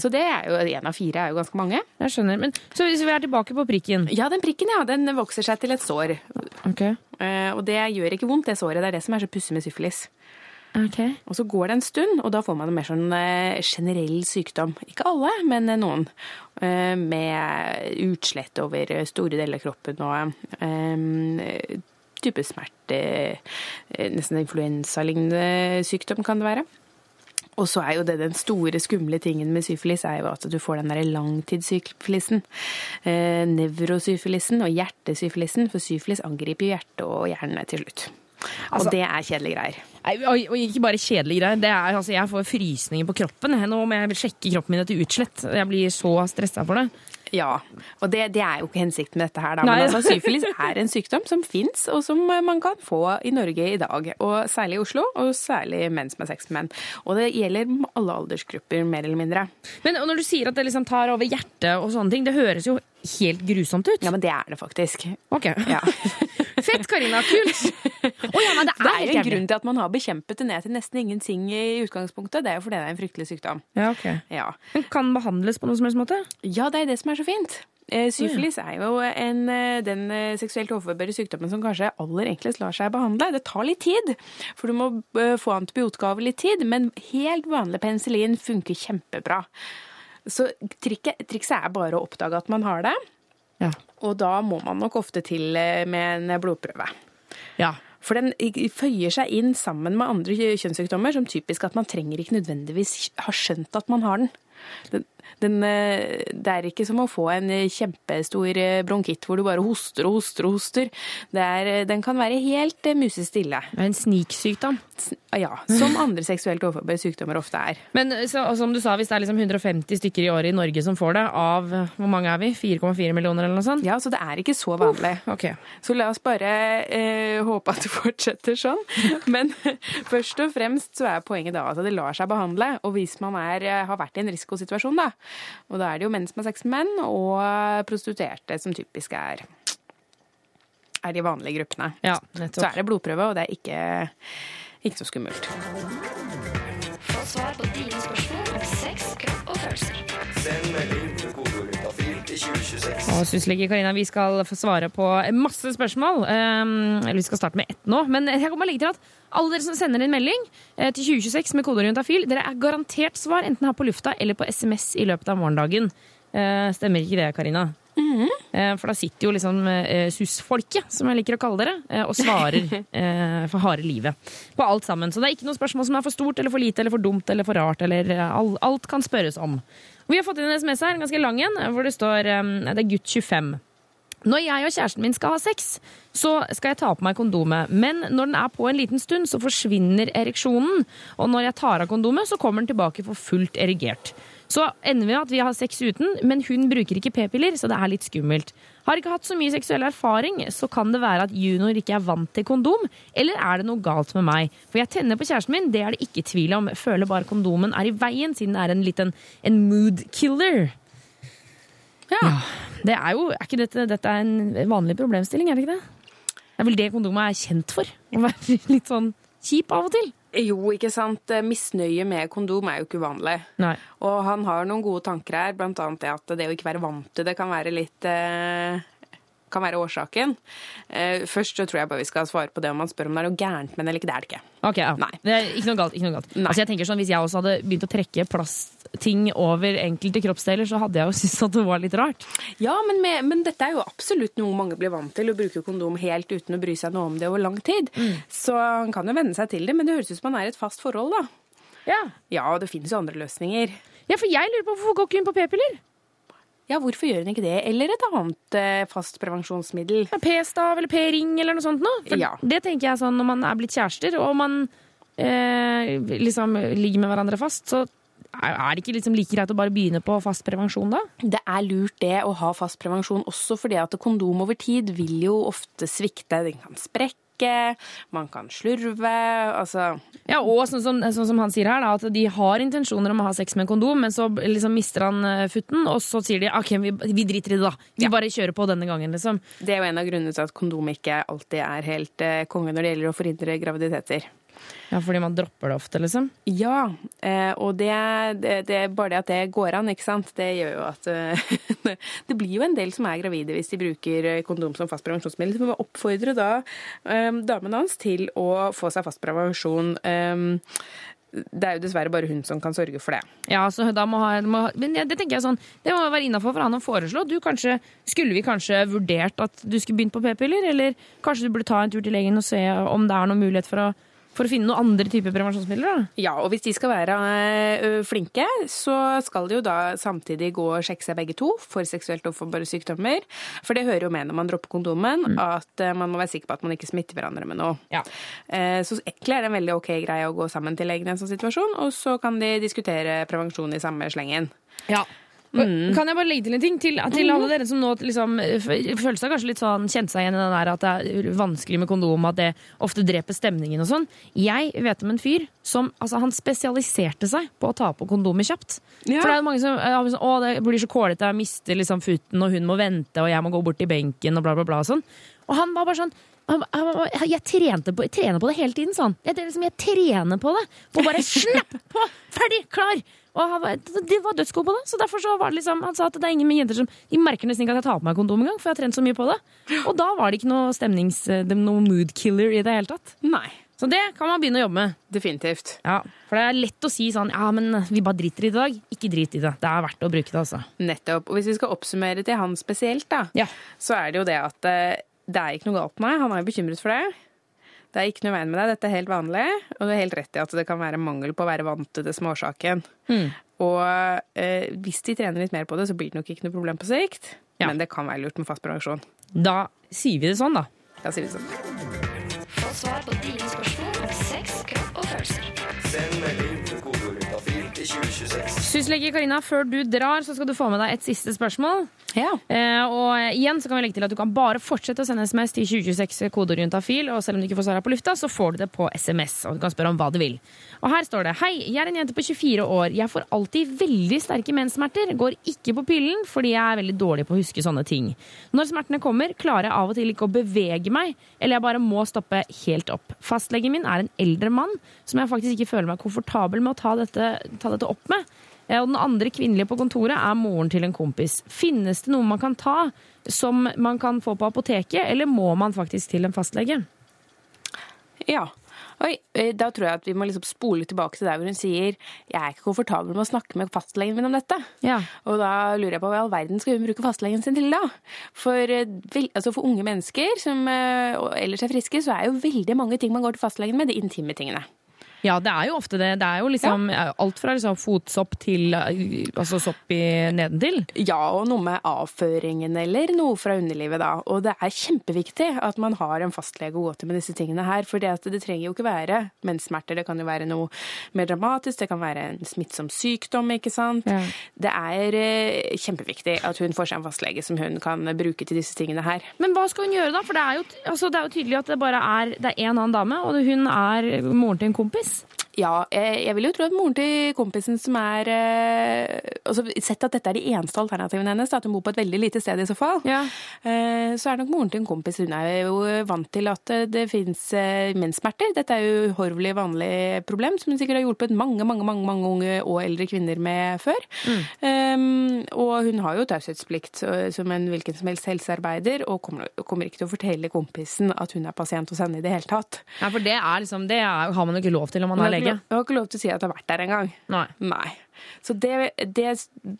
Så det er jo én av fire er jo ganske mange. Jeg skjønner. Men, så hvis vi er tilbake på prikken? Ja, den prikken ja, den vokser seg til et sår. Eh, og det gjør ikke vondt, det såret. Det er det som er så pussig med syfilis. Og så går det en stund, og da får man en mer sånn eh, generell sykdom. Ikke alle, men eh, noen. Med utslett over store deler av kroppen og type smerte. eh, Nesten influensalignende sykdom kan det være. Og så er jo det den store skumle tingen med syfilis, er jo at du får den derre langtidssyfilisen. Eh, nevrosyfilisen og hjertesyfilisen, for syfilis angriper hjertet og hjernen til slutt. Og Altså- det er kjedelige greier. Og, og ikke bare kjedelige greier. Det er, altså, jeg får frysninger på kroppen. Nå må jeg sjekke kroppen min etter utslett. Jeg blir så stressa for det. Ja, og det, det er jo ikke hensikten med dette her. Da. Men altså, syfilis er en sykdom som fins, og som man kan få i Norge i dag. Og særlig i Oslo, og særlig menn som er sex med menn. Og det gjelder alle aldersgrupper, mer eller mindre. Men når du sier at det liksom tar over hjertet og sånne ting, det høres jo helt grusomt ut. Ja, men det er det faktisk. Ok. Ja. Fett, Karina. Kult. Å ja, men det er, jo en grunn til at man har bekjempet det ned til nesten ingenting i utgangspunktet. Det er jo fordi det er en fryktelig sykdom. Ja, ok. Ja. Men kan den behandles på noen som helst måte? Ja, det er det som er så fint. Eh, Syfilis er jo en, eh, den eh, seksuelt overførbare sykdommen som kanskje aller enklest lar seg behandle. Det tar litt tid, for du må få antibiotika over litt tid, men helt vanlig penicillin funker kjempebra. Så trikket, trikset er bare å oppdage at man har det, Ja. og da må man nok ofte til med en blodprøve. Ja. For den føyer seg inn sammen med andre kjønnssykdommer, som typisk at man trenger ikke nødvendigvis ha skjønt at man har den. Den, den, eh, det er ikke som å få en kjempestor eh, bronkitt hvor du bare hoster og hoster og hoster. Det er, eh, den kan være helt musestille. Det er en sniksykdom. Ja, som andre seksuelt overførbare sykdommer ofte er. Men så, som du sa, hvis det er liksom 150 stykker i året i Norge som får det, av hvor mange er vi? 4,4 millioner eller noe sånt? Ja, så det er ikke så vanlig. Ok. Så la oss bare eh, håpe at det fortsetter sånn. Men først og fremst så er poenget da at det lar seg behandle. Og hvis man er, har vært i en risikosituasjon, da, og da er det jo menn som har sex med menn, og prostituerte som typisk er er de vanlige gruppene. Ja, nettopp. Så er det blodprøve, og det er ikke, ikke så skummelt. Få svar på dine spørsmål om sex, kropp og følelser. Send melding Og syslege Karina, vi skal få svare på masse spørsmål. Um, eller vi skal starte med ett nå. Men jeg kommer legge til at alle dere som sender en melding eh, til 2026 med kodeorientafil, dere er garantert svar enten her på lufta eller på SMS i løpet av morgendagen. Eh, stemmer ikke det, Karina? Eh, For da sitter jo liksom eh, SUS-folket, som jeg liker å kalle dere, og svarer eh, for harde livet på alt sammen. Så det er ikke noe spørsmål som er for stort eller for lite eller for dumt eller for rart. eller Alt kan spørres om. Vi har fått inn en SMS her, en ganske lang en, hvor det står Det er gutt 25. Når jeg og kjæresten min skal ha sex, så skal jeg ta på meg kondomet. Men når den er på en liten stund, så forsvinner ereksjonen. Og når jeg tar av kondomet, så kommer den tilbake for fullt erigert. Så ender vi med at vi har sex uten, men hun bruker ikke p-piller, så det er litt skummelt. Har ikke hatt så mye seksuell erfaring, så kan det være at junior ikke er vant til kondom. Eller er det noe galt med meg? For jeg tenner på kjæresten min, det er det ikke tvil om. Føler bare kondomen er i veien, siden det er en liten en mood killer. Ja. Det er jo, er ikke dette, dette er en vanlig problemstilling, er det ikke det? Det er vel det kondomet er kjent for. Å være litt sånn kjip av og til. Jo, ikke sant. Misnøye med kondom er jo ikke uvanlig. Nei. Og han har noen gode tanker her, annet det at det å ikke være vant til det kan være litt eh, kan være årsaken. Eh, først så tror jeg bare vi skal svare på det om man spør om det er noe gærent med det eller ikke. Det er det ikke. Ok, ja. Det er ikke noe galt. Ikke noe galt. Altså, jeg tenker sånn, Hvis jeg også hadde begynt å trekke plastting over enkelte kroppsdeler, så hadde jeg jo syntes at det var litt rart. Ja, men, med, men dette er jo absolutt noe mange blir vant til, å bruke kondom helt uten å bry seg noe om det over lang tid. Så han kan jo venne seg til det, men det høres ut som han er i et fast forhold, da. Ja. Ja, og det finnes jo andre løsninger. Ja, for jeg lurer på hvorfor går ikke hun på p-piller? Ja, hvorfor gjør hun ikke det? Eller et annet eh, fast prevensjonsmiddel? P-stav eller P-ring eller noe sånt noe. Ja. Det tenker jeg sånn når man er blitt kjærester, og man eh, liksom ligger med hverandre fast, så er det ikke liksom like greit å bare begynne på fast prevensjon da? Det er lurt det å ha fast prevensjon også fordi at kondom over tid vil jo ofte svikte. Den kan sprekke, man kan slurve, altså Ja, og sånn som, sånn som han sier her, da, at de har intensjoner om å ha sex med en kondom, men så liksom mister han eh, futten, og så sier de ok, vi, vi driter i det, da. Vi bare kjører på denne gangen, liksom. Det er jo en av grunnene til at kondom ikke alltid er helt eh, konge når det gjelder å forhindre graviditeter. Ja, fordi man dropper det ofte, liksom? Ja, eh, og det, det, det er bare det at det går an, ikke sant. Det gjør jo at eh, Det blir jo en del som er gravide hvis de bruker eh, kondom som fast prevensjonsmiddel. Så vi må oppfordre da damen hans til å få seg fast prevensjon. Det er jo dessverre bare hun som kan sørge for det. Ja, så da må ha, må, men det tenker jeg sånn, det må være innafor for han å foreslå. Du, kanskje, skulle vi kanskje vurdert at du skulle begynt på p-piller? Eller kanskje du burde ta en tur til legen og se om det er noen mulighet for å, for å finne noen andre typer prevensjonsmidler? da? Ja, og hvis de skal være ø, flinke, så skal de jo da samtidig gå og sjekke seg begge to for seksuelt overforbare sykdommer. For det hører jo med når man dropper kondomen, at ø, man må være sikker på at man ikke smitter hverandre med noe. Eh, Så egentlig er det en veldig ok greie å gå sammen til legen i en sånn situasjon, og så kan de diskutere prevensjon i samme slengen. Ja. Mm. Kan jeg bare legge til en ting til, til alle dere som nå liksom, føler seg kanskje litt sånn kjente seg igjen i den der at det er vanskelig med kondom, at det ofte dreper stemningen og sånn. Jeg vet om en fyr som altså, han spesialiserte seg på å ta på kondomer kjapt. Ja. For det er mange som sånn, å, det blir så kålete, jeg mister liksom futten, og hun må vente, og jeg må gå bort til benken, og bla, bla, bla. Og sånn. Og han var bare sånn jeg, trente på, jeg trener på det hele tiden, sa han. Jeg, er liksom, jeg trener på det. På bare snapp på! Ferdig! Klar! Og han var, dødsgode på det. Så derfor så var det liksom, Han sa at det er ingen med jenter som De merker nesten ikke at jeg tar på meg kondom engang, for jeg har trent så mye på det. Og da var det ikke noe stemnings... Noe mood killer i det hele tatt. Nei. Så det kan man begynne å jobbe med. Definitivt. Ja, For det er lett å si sånn Ja, men vi bare driter i det i dag. Ikke drit i det. Det er verdt å bruke det, altså. Nettopp. Og hvis vi skal oppsummere til han spesielt, da, ja. så er det jo det at eh, det er ikke noe galt med meg. Han er jo bekymret for det. Det er ikke noe veien med deg. Dette er helt vanlig. Og du har helt rett i at det kan være mangel på å være vant til det som er årsaken. Og eh, hvis de trener litt mer på det, så blir det nok ikke noe problem på sikt. Men det kan være lurt med fast prevensjon. Da sier vi det sånn, da. Da sier vi det sånn. Få svar på dine spørsmål Syslege Karina, før du drar, så skal du få med deg et siste spørsmål. Eh, og igjen så kan vi legge til at du kan bare fortsette å sende SMS til 2026 kodeorientafil, og selv om du ikke får svaret på lufta, så får du det på SMS, og du kan spørre om hva du vil. Og her står det Hei, jeg er en jente på 24 år. Jeg får alltid veldig sterke menssmerter. Går ikke på pillen fordi jeg er veldig dårlig på å huske sånne ting. Når smertene kommer, klarer jeg av og til ikke å bevege meg, eller jeg bare må stoppe helt opp. Fastlegen min er en eldre mann som jeg faktisk ikke føler meg komfortabel med å ta dette, ta dette opp med. Eh, Og den andre kvinnelige på kontoret er moren til en kompis. Finnes det noe man kan ta som man kan få på apoteket, eller må man faktisk til en fastlege? Ja. Oi, eh, da tror jeg at vi må liksom spole tilbake til der hvor hun sier jeg er ikke komfortabel med å snakke med fastlegen min om dette. Og da lurer jeg på hva i all verden skal hun bruke fastlegen sin til da? For, eh, altså for unge mennesker som ellers er friske, så er jo veldig mange ting man går til fastlegen med, de intime tingene. Ja, det er jo ofte det. Det er jo liksom alt fra liksom fotsopp til eh, altså sopp i nedentil. Ja, og noe med avføringen eller noe fra underlivet da. Og det er kjempeviktig at man har en fastlege å gå til med disse tingene her. For det, det trenger jo ikke være menssmerter. Det kan jo være noe mer dramatisk. Det kan være en smittsom sykdom, ikke sant. Det er eh, kjempeviktig at hun får seg en fastlege som hun kan bruke til disse tingene her. Men hva skal hun gjøre da? For det er jo, altså, det er jo tydelig at det bare er, det en annen dame, og hun er moren til en kompis. Ja, jeg, jeg vil jo tro at moren til kompisen som er eh, altså Sett at dette er de eneste alternativene hennes, at hun bor på et veldig lite sted i så fall, eh, så er nok moren til en kompis Hun er jo vant til at eh, det fins menssmerter. Dette er jo uhorvelig vanlig problem som hun sikkert har hjulpet mange, mange, mange, mange unge og eldre kvinner med før. Um, og hun har jo taushetsplikt som en hvilken som helst helsearbeider, og kommer, kommer ikke til å fortelle kompisen at hun er pasient hos henne i det hele tatt. Ja, for det er liksom, det er, har man jo ikke lov til om man er lege. Ikke. jeg har ikke lov til å si at jeg har vært der engang. Nei. Så det, det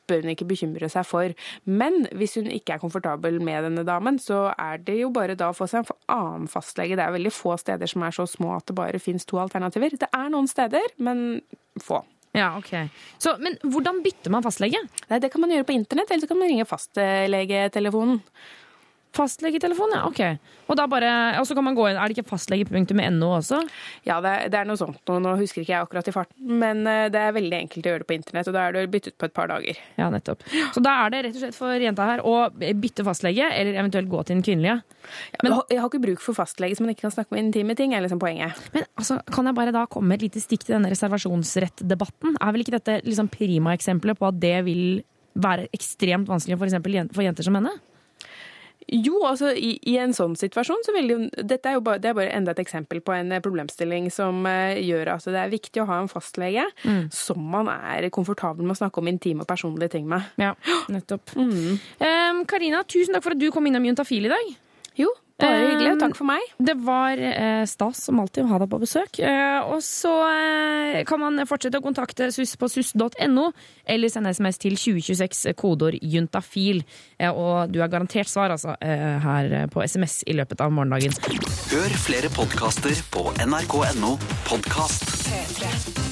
bør hun ikke bekymre seg for. Men hvis hun ikke er komfortabel med denne damen, så er det jo bare da å få seg en annen fastlege. Det er veldig få steder som er så små at det bare finnes to alternativer. Det er noen steder, men få. Ja, ok. Så, men hvordan bytter man fastlege? Nei, Det kan man gjøre på internett, eller så kan man ringe fastlegetelefonen. Fastlegetelefon, ja. Ok. Og da bare, og så kan man gå inn, Er det ikke fastlege.no også? Ja, det, er- det er noe sånt. Nå, nå husker ikke jeg akkurat i farten, men eh, det er veldig enkelt å gjøre det på internett, og da er du byttet på et par dager. Ja, nettopp. Så da er det rett og slett for jenta her å bytte fastlege, eller eventuelt gå til den kvinnelige. Men, jeg har ikke bruk for fastlege som man ikke kan snakke om intime ting, er liksom poenget. Men altså, kan jeg bare da komme med et lite stikk til denne reservasjonsrettdebatten? Er vel ikke dette liksom prima-eksempelet på at det vil være ekstremt vanskelig for, eksempel, for jenter som henne? Jo, altså i, i en sånn situasjon så vil jo Dette er jo bare, det er bare enda et eksempel på en eh, problemstilling som uh, gjør at det er viktig å ha en fastlege Mm. som man er komfortabel med å snakke om intime og personlige ting med. Ja, nettopp. Mm. um, tusen takk for at du kom innom Juntafil i dag. Jo, bare hyggelig. Takk for meg. Det var eh, stas som alltid å ha deg på besøk. Eh, og så eh, kan man fortsette å kontakte SUS på suss.no, eller sende SMS til 2026, kodeord juntafil. Eh, og du er garantert svar altså, eh, her på SMS i løpet av morgendagen. Hør flere podkaster på nrk.no podkast. P3.